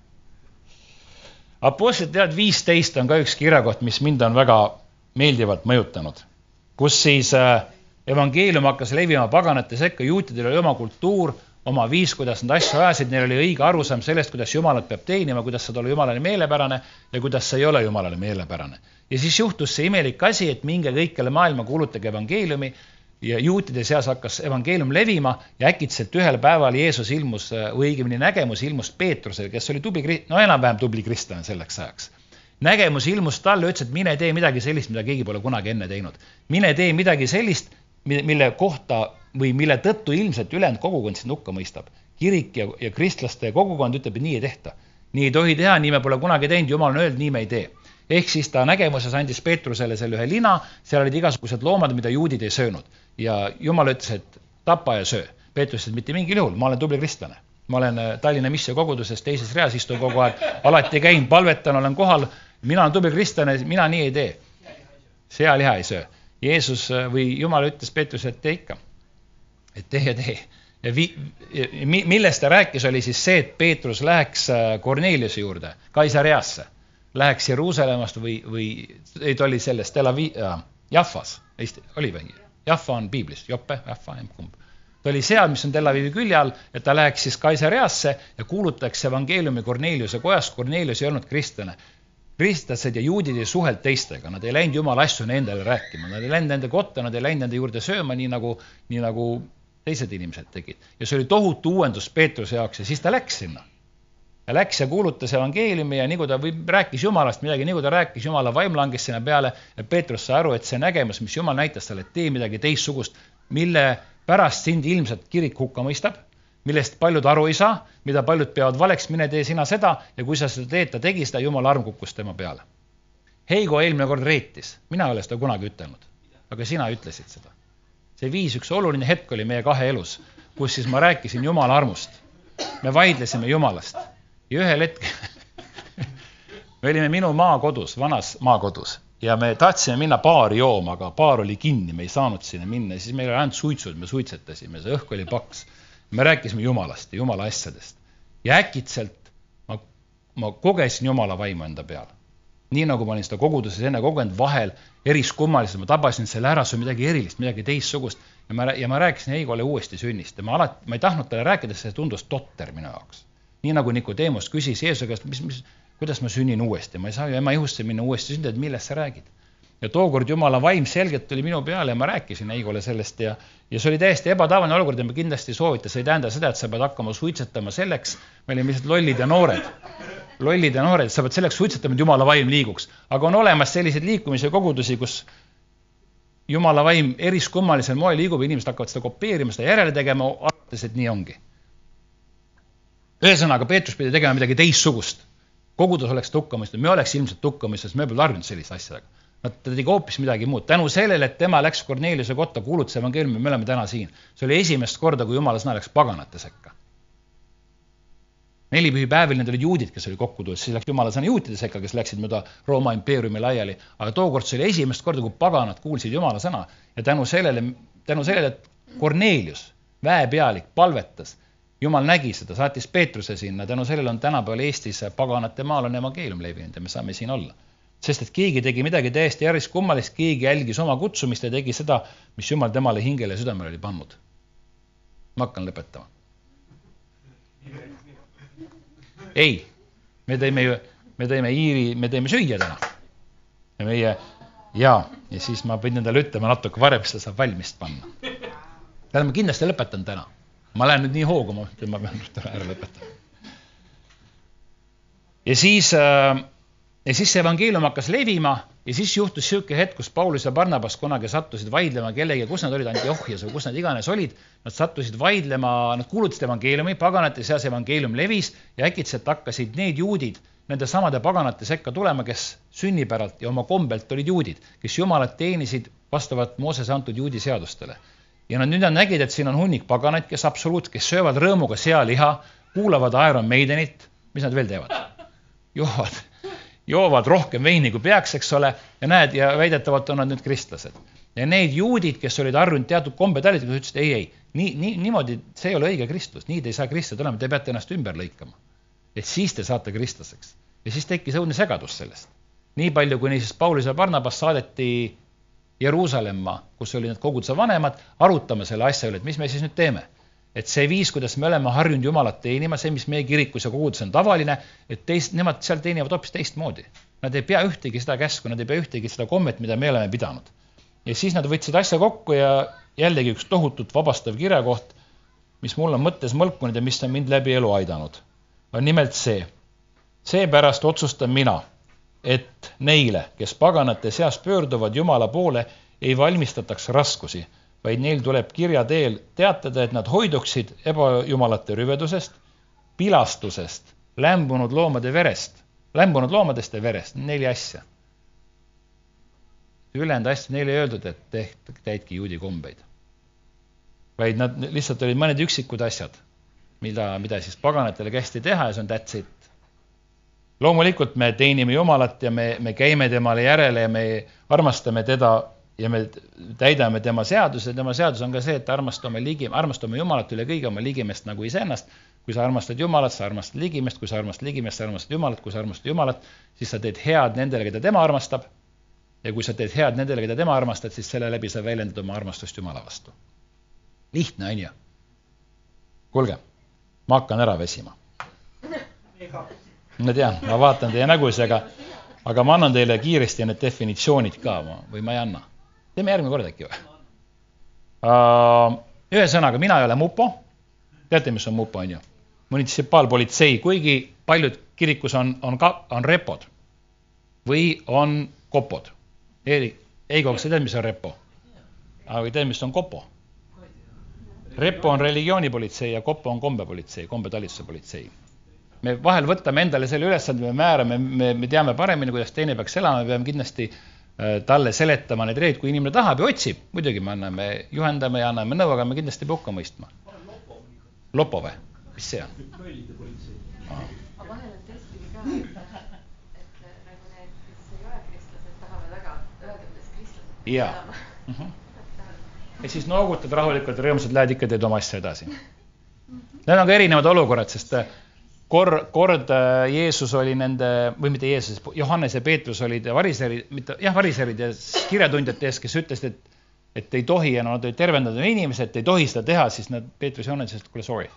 Apostlite tead viisteist on ka üks kirjakoht, mis mind on väga meeldivalt mõjutanud, kus siis äh, evangeelium hakkas levima paganate sekka, juutidel oli oma kultuur, oma viis, kuidas nad asju ajasid, neil oli õige arusaam sellest, kuidas Jumalat peab teenima, kuidas saad olla Jumalale meelepärane ja kuidas sa ei ole Jumalale meelepärane. ja siis juhtus see imelik asi, et minge kõikjale maailma, kuulutage evangeeliumi ja juutide seas hakkas evangeelium levima ja äkitselt ühel päeval Jeesus ilmus, või õigemini nägemus ilmus Peetrusele, kes oli tubli, no enam-vähem tubli kristlane selleks ajaks nägemus ilmus talle, ütles, et mine tee midagi sellist, mida keegi pole kunagi enne teinud. mine tee midagi sellist, mille kohta või mille tõttu ilmselt ülejäänud kogukond sind hukka mõistab. kirik ja, ja kristlaste kogukond ütleb, et nii ei tehta. nii ei tohi teha, nii me pole kunagi teinud, jumal on öelnud, nii me ei tee. ehk siis ta nägemuses andis Peetrusele selle ühe lina, seal olid igasugused loomad, mida juudid ei söönud. ja jumal ütles, et tapa ja söö. Peetrus ütles, et mitte mingil juhul, ma olen tubli kristlane ma olen äh, Tallinna missiokoguduses teises reas, istun kogu aeg, alati käin, palvetan, olen kohal, mina olen tubli kristlane, mina nii ei tee. sealiha ei söö. Jeesus äh, või Jumal ütles Peetrusele, et tee ikka. Et ja tee. ja vi-, millest ta rääkis, oli siis see, et Peetrus läheks Korneliuse äh, juurde, Kaisareasse. Läheks Jeruusalemmast või, või ei, ta oli selles Tel Aviv äh,, Jaffas, Eesti, oli või? Jaffa on piiblis, Joppe, Jaffa, kumb ta oli seal, mis on Tel Avivi külje all, et ta läheks siis Kaisareasse ja kuulutaks evangeeliumi Korneliuse kojas, Kornelius ei olnud kristlane. kristlased ja juudid ei suhelnud teistega, nad ei läinud jumala asju endale rääkima, nad ei läinud nende kotta, nad ei läinud nende juurde sööma, nii nagu, nii nagu teised inimesed tegid. ja see oli tohutu uuendus Peetruse jaoks ja siis ta läks sinna. ja läks ja kuulutas evangeeliumi ja nii kui ta või rääkis Jumalast midagi, nii kui ta rääkis, Jumala vaim langes sinna peale ja Peetrus sai aru, et see nägemus, mis Jumal näitas talle, et tee midagi teistsugust, mille pärast sind ilmselt kirik hukka mõistab, millest paljud aru ei saa, mida paljud peavad valeks, mine tee sina seda ja kui sa seda teed, ta tegi seda, jumala arm kukkus tema peale. Heigo eelmine kord reetis, mina ei ole seda kunagi ütelnud, aga sina ütlesid seda. See viis, üks oluline hetk oli meie kahe elus, kus siis ma rääkisin jumala armust. me vaidlesime jumalast ja ühel hetkel me olime minu maakodus, vanas maakodus ja me tahtsime minna baari jooma, aga baar oli kinni, me ei saanud sinna minna siis meil oli ainult suitsud, me suitsetasime, see õhk oli paks. me rääkisime Jumalast ja Jumala asjadest ja äkitselt ma, ma kogesin Jumala vaimu enda peal. Nii nagu ma olin seda koguduses enne kogenud, vahel eriskummaliselt ma tabasin selle ära, see on midagi erilist, midagi teistsugust ja ma, ja ma rääkisin Heigole uuesti sünnist ja ma alati, ma ei tahtnud talle rääkida, sest see tundus totter minu jaoks. nii nagu Nikodeemus küsis Jeesuse käest, mis, mis kuidas ma sünnin uuesti, ma ei saa ju ema ihusse minna uuesti sündida, et millest sa räägid? ja tookord Jumala vaim selgelt tuli minu peale ja ma rääkisin Heigole sellest ja, ja see oli täiesti ebatavaline olukord ja ma kindlasti ei soovita, see ei tähenda seda, et sa pead hakkama suitsetama selleks, me olime lihtsalt lollid ja noored. Lollid ja noored, sa pead selleks suitsetama, et Jumala vaim liiguks. aga on olemas selliseid liikumisi ja kogudusi, kus Jumala vaim eriskummalisel moel liigub ja inimesed hakkavad seda kopeerima, seda järele tegema, arvates, et nii ongi. ühesõnaga, Peetrus pidi tegema midagi teistsugust. kogudus oleks ta hukka mõistnud, me oleks ilmselt hukka mõistnud, sest me pole harjunud selliste asjadega. Nad, ta tegi hoopis midagi muud. tänu sellele, et tema läks Korneliuse kotta, kuulutas evangeeliumi, me oleme täna siin. see oli esimest korda, kui jumala sõna läks paganate sekka. Neli pühipäevil need olid juudid, kes olid kokku tulnud, siis läks jumala sõna juutide sekka, kes läksid mööda Rooma impeeriumi laiali. aga tookord see oli esimest korda, kui paganad kuulsid jumala sõna ja tänu sellele, tänu sellele, et Kornelius, väepealik, palvetas jumal nägi seda, saatis Peetruse sinna, tänu sellele on tänapäeval Eestis paganate maal on evangeelium levinud ja me saame siin olla. sest et keegi tegi midagi täiesti järsku kummalist, keegi jälgis oma kutsumist ja tegi seda, mis jumal temale hingele ja südamele oli pannud. ma hakkan lõpetama. Ei, me tõime ju, me tõime Iiri, me tõime süüa täna. ja meie ja, ja siis ma pidin endale ütlema natuke varem, ta saab valmis panna. tähendab, ma kindlasti lõpetan täna ma lähen nüüd nii hoogu, ma ütlen, ma pean nüüd ära lõpetama. ja siis äh,, ja siis see evangeelium hakkas levima ja siis juhtus niisugune hetk, kus Paulus ja Barnabas kunagi sattusid vaidlema kellegagi, kus nad olid, Antiochias või kus nad iganes olid, nad sattusid vaidlema, nad kuulutasid evangeeliumi, paganate seas evangeelium levis ja äkitselt hakkasid need juudid nende samade paganate sekka tulema, kes sünnipäralt ja oma kombelt olid juudid, kes Jumalat teenisid vastavalt Moosese antud juudi seadustele. Ja nad nüüd nad nägid, et siin on hunnik paganaid, kes absoluut, kes söövad rõõmuga sealiha, kuulavad Iron Maidenit, mis nad veel teevad? joovad, joovad rohkem veini kui peaks, eks ole, ja näed, ja väidetavalt on nad nüüd kristlased. ja need juudid, kes olid harjunud teatud kombetalitlusega, ütlesid ei, ei, nii, nii, niimoodi, see ei ole õige kristlus, nii te ei saa kristlased olema, te peate ennast ümber lõikama. et siis te saate kristlaseks. ja siis tekkis õudne segadus sellest. nii palju, kuni siis Paulus ja Barnabas saadeti Jeruusalemma, kus olid need koguduse vanemad, arutame selle asja üle, et mis me siis nüüd teeme. Et see viis, kuidas me oleme harjunud Jumalat teenima, see, mis meie kirikus ja koguduses on tavaline, et teist, nemad seal teenivad hoopis teistmoodi. Nad ei pea ühtegi seda käsku, nad ei pea ühtegi seda kommet, mida me oleme pidanud. ja siis nad võtsid asja kokku ja jällegi üks tohutult vabastav kirjakoht, mis mul on mõttes mõlkunud ja mis on mind läbi elu aidanud, on nimelt see. seepärast otsustan mina et neile, kes paganate seas pöörduvad Jumala poole, ei valmistataks raskusi, vaid neil tuleb kirja teel teatada, et nad hoiduksid ebajumalate rüvedusest, pilastusest, lämbunud loomade verest, lämbunud loomadest ja verest, neli asja. ülejäänud asju neile ei öeldud, et tehke, täitke juudi kombeid. vaid nad lihtsalt olid mõned üksikud asjad, mida, mida siis paganatele kästi teha ja see on that's it loomulikult me teenime Jumalat ja me, me käime temale järele ja me armastame teda ja me täidame tema seaduse, tema seadus on ka see, et armastame ligi, armastame Jumalat üle kõige oma ligimest nagu iseennast. kui sa armastad Jumalat, sa armastad ligimest, kui sa armastad ligimest, sa armastad Jumalat, kui sa armastad Jumalat, siis sa teed head nendele, keda tema armastab. ja kui sa teed head nendele, keda tema armastad, siis selle läbi sa väljendad oma armastust Jumala vastu. lihtne, on ju? kuulge, ma hakkan ära väsima ma tean, ma vaatan teie nägusid, aga, aga ma annan teile kiiresti need definitsioonid ka või ma ei anna. Teeme järgmine kord äkki või uh,? ühesõnaga, mina ei ole mupo. teate, mis on mupo, on ju? munitsipaalpolitsei, kuigi paljud kirikus on, on ka, on repod või on kopod. Eeri, Eigo, kas sa tead, mis on repo? aga tead, mis on kopo? repo on religioonipolitsei ja kopo on kombepolitsei, kombetalituse politsei me vahel võtame endale selle ülesande, me määrame, me, me teame paremini, kuidas teine peaks elama, me peame kindlasti äh, talle seletama need reeglid, kui inimene tahab ja otsib, muidugi me anname, juhendame ja anname nõu, aga me kindlasti ei pea hukka mõistma. lopo või? mis see on? aga vahel on tõesti ka, et, et nagu need, kes ei ole kristlased, tahavad väga öelda, kuidas kristlased Jaa. elama mm. -hmm. ja siis noogutad rahulikult, rõõmsalt lähed ikka, teed oma asja edasi. Need on ka erinevad olukorrad, sest äh, kor-, kord äh, Jeesus oli nende, või mitte Jeesus, Johannes ja Peetrus olid variserid, mitte jah, variserid ja kirjatundjate ees, kes ütlesid, et et ei tohi ja no, nad olid tervendatud inimesed, ei tohi seda teha, siis nad, Peetrus ja Johannes ütlesid, kuule sorry.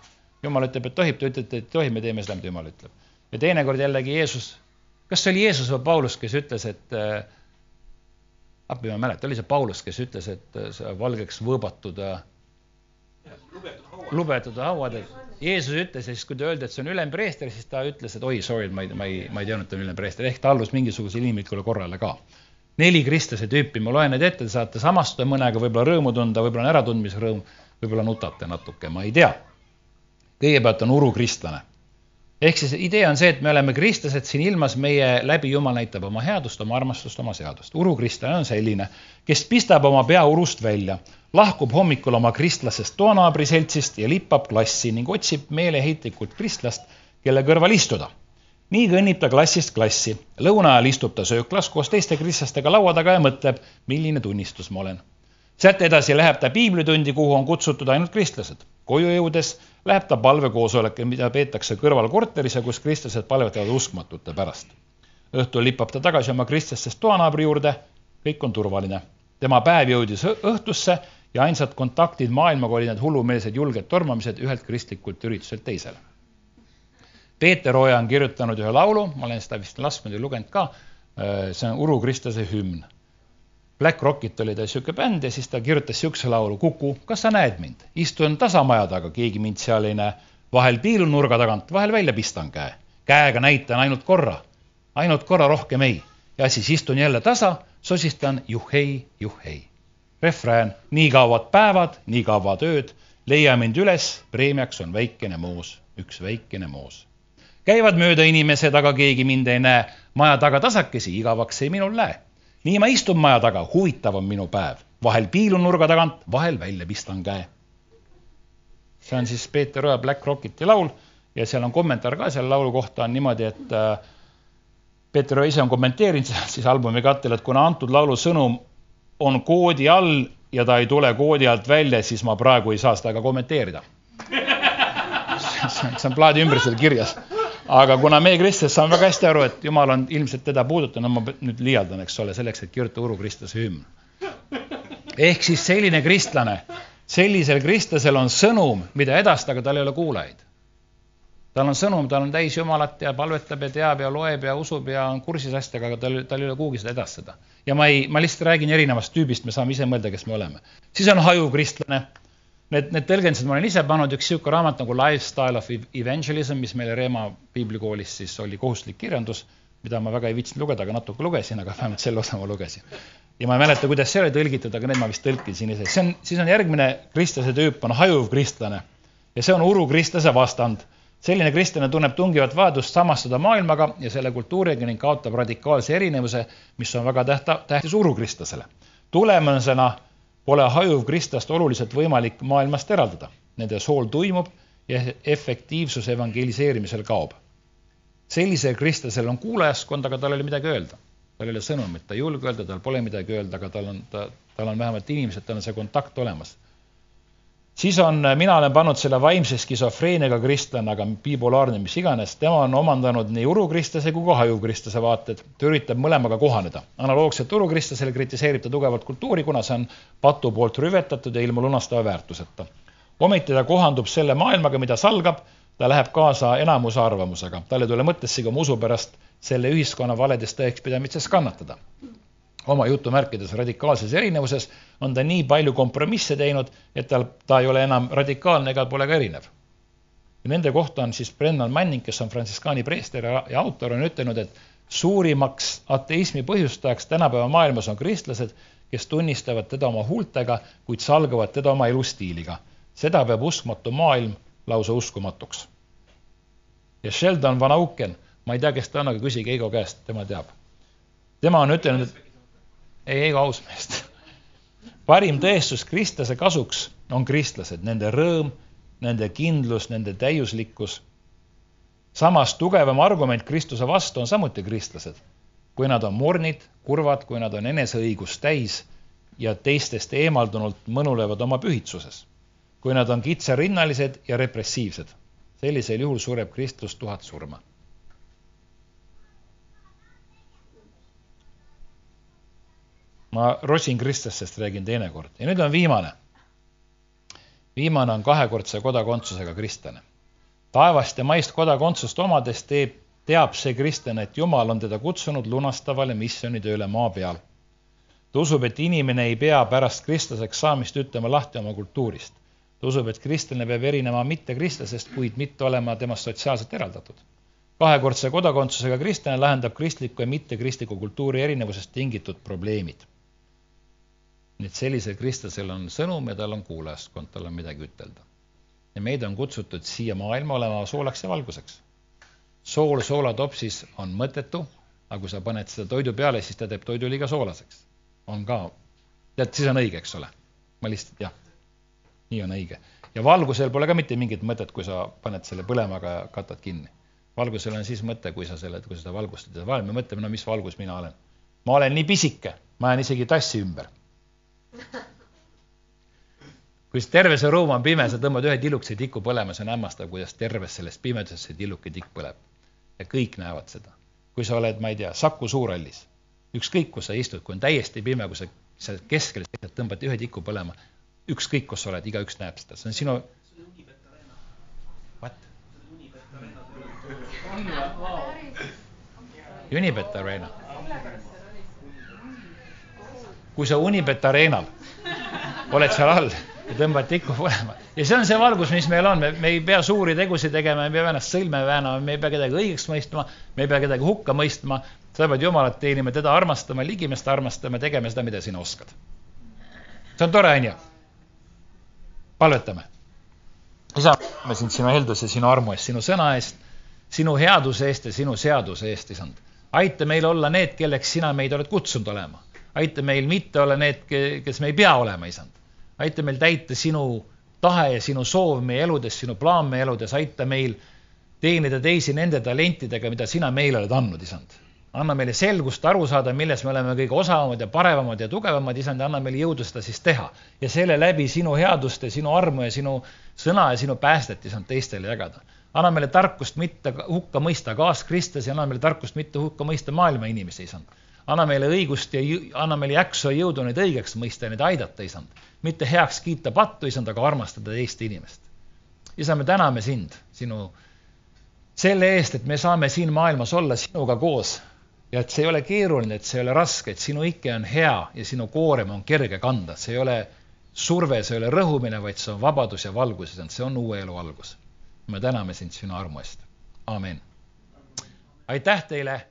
jumal ütleb, et tohib, te ütlete, et ei tohi, me teeme seda, mida jumal ütleb. ja teinekord jällegi Jeesus, kas see oli Jeesus või Paulus, kes ütles, et äh, appi ma ei mäleta, oli see Paulus, kes ütles, et äh, see valgeks võõbatud äh. Lubetud hauad, et Jeesus ütles ja siis, kui ta öeldi, et see on ülempreester, siis ta ütles, et oi, sorry, ma ei, ma ei, ma ei teadnud, et ta on ülempreester, ehk ta allus mingisugusele inimlikule korrale ka. neli kristlase tüüpi, ma loen need ette, te saate samastuda mõnega, võib-olla rõõmu tunda, võib-olla on äratundmisrõõm, võib-olla nutate natuke, ma ei tea. kõigepealt on urukristlane. Ehk siis idee on see, et me oleme kristlased siin ilmas, meie läbi Jumal näitab oma headust, oma armastust, oma seadust. urukristlane on selline, kes pistab oma pea urust välja, lahkub hommikul oma kristlasest toanaabri seltsist ja lippab klassi ning otsib meeleheitlikult kristlast, kelle kõrval istuda nii kõnnib ta klassist klassi. lõuna ajal istub ta sööklas koos teiste kristlastega laua taga ja mõtleb, milline tunnistus ma olen. sealt edasi läheb ta piiblitundi, kuhu on kutsutud ainult kristlased. koju jõudes läheb ta palvekoosolekule, mida peetakse kõrvalkorteris ja kus kristlased palvetavad uskmatute pärast. õhtul lipab ta tagasi oma kristlastest toanaabri juurde, kõik on turvaline. tema päev jõudis õhtusse ja ainsad kontaktid maailmaga olid need hullumeelsed julged tormamised ühelt kristlikult ürituselt teisele Peeter Oja on kirjutanud ühe laulu, ma olen seda vist lasknud ja lugenud ka, see on Uru kristlase hümn. Black Rockit oli ta niisugune bänd ja siis ta kirjutas niisuguse laulu, Kuku, kas sa näed mind? istun tasamaja taga, keegi mind seal ei näe. vahel piilun nurga tagant, vahel välja pistan käe. käega näitan ainult korra, ainult korra rohkem ei. ja siis istun jälle tasa, sosistan juhhei, juhhei. refrään, nii kaovad päevad, nii kaovad ööd, leia mind üles, preemiaks on väikene moos, üks väikene moos käivad mööda inimesed, aga keegi mind ei näe. maja taga tasakesi, igavaks ei minul lähe. Nii ma istun maja taga, huvitav on minu päev. vahel piilun nurga tagant, vahel välja pistan käe. see on siis Peeter Oja Black Rocketi laul ja seal on kommentaar ka selle laulu kohta on niimoodi, et äh, Peeter Oja ise on kommenteerinud siis albumi kattel, et kuna antud laulu sõnum on koodi all ja ta ei tule koodi alt välja, siis ma praegu ei saa seda ka kommenteerida. see on plaadi ümbrusel kirjas aga kuna meie kristlased saame väga hästi aru, et jumal on ilmselt teda puudutanud, ma nüüd liialdan, eks ole, selleks, et kirjutada Uru kristlase hümn. ehk siis selline kristlane, sellisel kristlasel on sõnum, mida edastada, tal ei ole kuulajaid. tal on sõnum, tal on täis Jumalat ja palvetab ja teab ja loeb ja usub ja on kursis asjadega, aga tal, tal ei ole kuhugi seda edastada. ja ma ei, ma lihtsalt räägin erinevast tüübist, me saame ise mõelda, kes me oleme. siis on hajuv kristlane Need, need tõlgendused ma olen ise pannud, üks niisugune raamat nagu Lifestyle of Evangelism, mis meile Reema piiblikoolis siis oli kohustuslik kirjandus, mida ma väga ei viitsinud lugeda, aga natuke lugesin, aga vähemalt selle osa ma lugesin. ja ma ei mäleta, kuidas see oli tõlgitud, aga need ma vist tõlkisin ise, see on, siis on järgmine kristlase tüüp on hajuv kristlane ja see on uru kristlase vastand. selline kristlane tunneb tungivat vajadust samastuda maailmaga ja selle kultuuriga ning kaotab radikaalse erinevuse, mis on väga tähta, tähtis urukristlasele. tulemusena pole hajuv kristlast oluliselt võimalik maailmast eraldada. Nende sool tuimub ja efektiivsus evangeliseerimisel kaob. sellisel kristlasel on kuulajaskond, aga tal ei ole midagi öelda. tal ei ole sõnumit, ta ei julge öelda, tal pole midagi öelda, aga tal on, ta, tal on vähemalt inimesed, tal on see kontakt olemas. Siis on, mina olen pannud selle vaimse skisofreeniaga kristlane, aga bipolaarne, mis iganes, tema on omandanud nii urukristlase kui ka hajuvkristlase vaated, ta üritab mõlemaga kohaneda. analoogselt urukristlasele kritiseerib ta tugevalt kultuuri, kuna see on patu poolt rüvetatud ja ilma lunastava väärtuseta. ometi ta kohandub selle maailmaga, mida salgab, ta läheb kaasa enamuse arvamusega, tal ei tule mõttessegi oma usu pärast selle ühiskonna valedest tõekspidamistes kannatada. Oma jutumärkides radikaalses erinevuses on ta nii palju kompromisse teinud, et tal, ta ei ole enam radikaalne ega pole ka erinev. Nende kohta on siis Brennan Manning, kes on frantsiskaani preester ja, autor, on ütelnud, et suurimaks ateismi põhjustajaks tänapäeva maailmas on kristlased, kes tunnistavad teda oma huultega, kuid salgavad teda oma elustiiliga. seda peab uskmatu maailm lausa uskumatuks. ja Sheldon Van Auken, ma ei tea, kes ta on, aga küsige Eigo käest, tema teab. tema on ütelnud, et ei, Eigo Ausmeest. Parim tõestus kristlase kasuks on kristlased, nende rõõm, nende kindlus, nende täiuslikkus. samas tugevam argument Kristuse vastu on samuti kristlased. kui nad on mornid, kurvad, kui nad on eneseõigust täis ja teistest eemaldunult mõnulevad oma pühitsuses. kui nad on kitsarinnalised ja repressiivsed. sellisel juhul sureb Kristus tuhat surma ma Rosin kristlastest räägin teinekord ja nüüd on viimane. viimane on kahekordse kodakondsusega kristlane. taevast ja maist kodakondsust omades teeb, teab see kristlane, et Jumal on teda kutsunud lunastavale missioonitööle maa peal. ta usub, et inimene ei pea pärast kristlaseks saamist ütlema lahti oma kultuurist. ta usub, et kristlane peab erinema mittekristlasest, kuid mitte olema temast sotsiaalselt eraldatud. kahekordse kodakondsusega kristlane lahendab kristliku ja mittekristliku kultuuri erinevusest tingitud probleemid. Nii et sellisel kristlasel on sõnum ja tal on kuulajaskond, tal on midagi ütelda. ja meid on kutsutud siia maailma olema soolaks ja valguseks. sool soolatopsis on mõttetu, aga kui sa paned seda toidu peale, siis ta teeb toidu liiga soolaseks on ka, tead, siis on õige, eks ole. ma lihtsalt, jah, nii on õige. ja valgusel pole ka mitte mingit mõtet, kui sa paned selle põlema ja katad kinni. valgusel on siis mõte, kui sa selle, kui sa seda valgustad ja vahel me mõtleme, no mis valgus mina olen. ma olen nii pisike, ma jään isegi tassi ümber. Kui terve see ruum on pime, sa tõmbad ühe tillukese tiku põlema, see on hämmastav, kuidas terves selles pimeduses see tilluke tikk põleb. ja kõik näevad seda. kui sa oled, ma ei tea, Saku Suurhallis ükskõik, kus sa istud, kui on täiesti pime, kui sa, sa keskel seisad, tõmbad ühe tiku põlema, ükskõik, kus sa oled, igaüks näeb seda, see on sinu. What? Unibet Arena. Kui sa Unibet Arenal oled seal all ja tõmbad tikku põlema ja see on see valgus, mis meil on, me, me ei pea suuri tegusid tegema, me ei pea ennast sõlme väänama, me ei pea kedagi õigeks mõistma, me ei pea kedagi hukka mõistma, sa pead Jumalat teenima, teda armastama, ligimest armastama, tegema seda, mida sina oskad. see on tore, on ju? palvetame. isa, me sind sinu helduse, sinu armu eest, sinu sõna eest, sinu headuse eest ja sinu seaduse eest, isand. aita meil olla need, kelleks sina meid oled kutsunud olema. Aita meil mitte olla need, kes me ei pea olema, isand. aita meil täita sinu tahe ja sinu soov meie eludes, sinu plaan meie eludes, aita meil teenida teisi nende talentidega, mida sina meile oled andnud, isand anna meile selgust aru saada, milles me oleme kõige osavamad ja paremad ja tugevamad, isand, anna meile jõudu seda siis teha. ja selle läbi sinu headust ja sinu armu ja sinu sõna ja sinu päästet, isand, teistele jagada. anna meile tarkust mitte hukka mõista kaaskristlas ja anna meile tarkust mitte hukka mõista maailma inimesi, isand. Anna meile õigust ja anna meile jaksu ja jõudu neid õigeks mõista ja neid aidata, isand. mitte heaks kiita pattu, isand, aga armastada teist inimest. isa, me täname sind, sinu selle eest, et me saame siin maailmas olla sinuga koos ja et see ei ole keeruline, et see ei ole raske, et sinu ike on hea ja sinu koorem on kerge kanda, see ei ole surve, see ei ole rõhumine, vaid see on vabadus ja valgus, see on uue elu algus. me täname sind sinu armu eest. amin. aitäh teile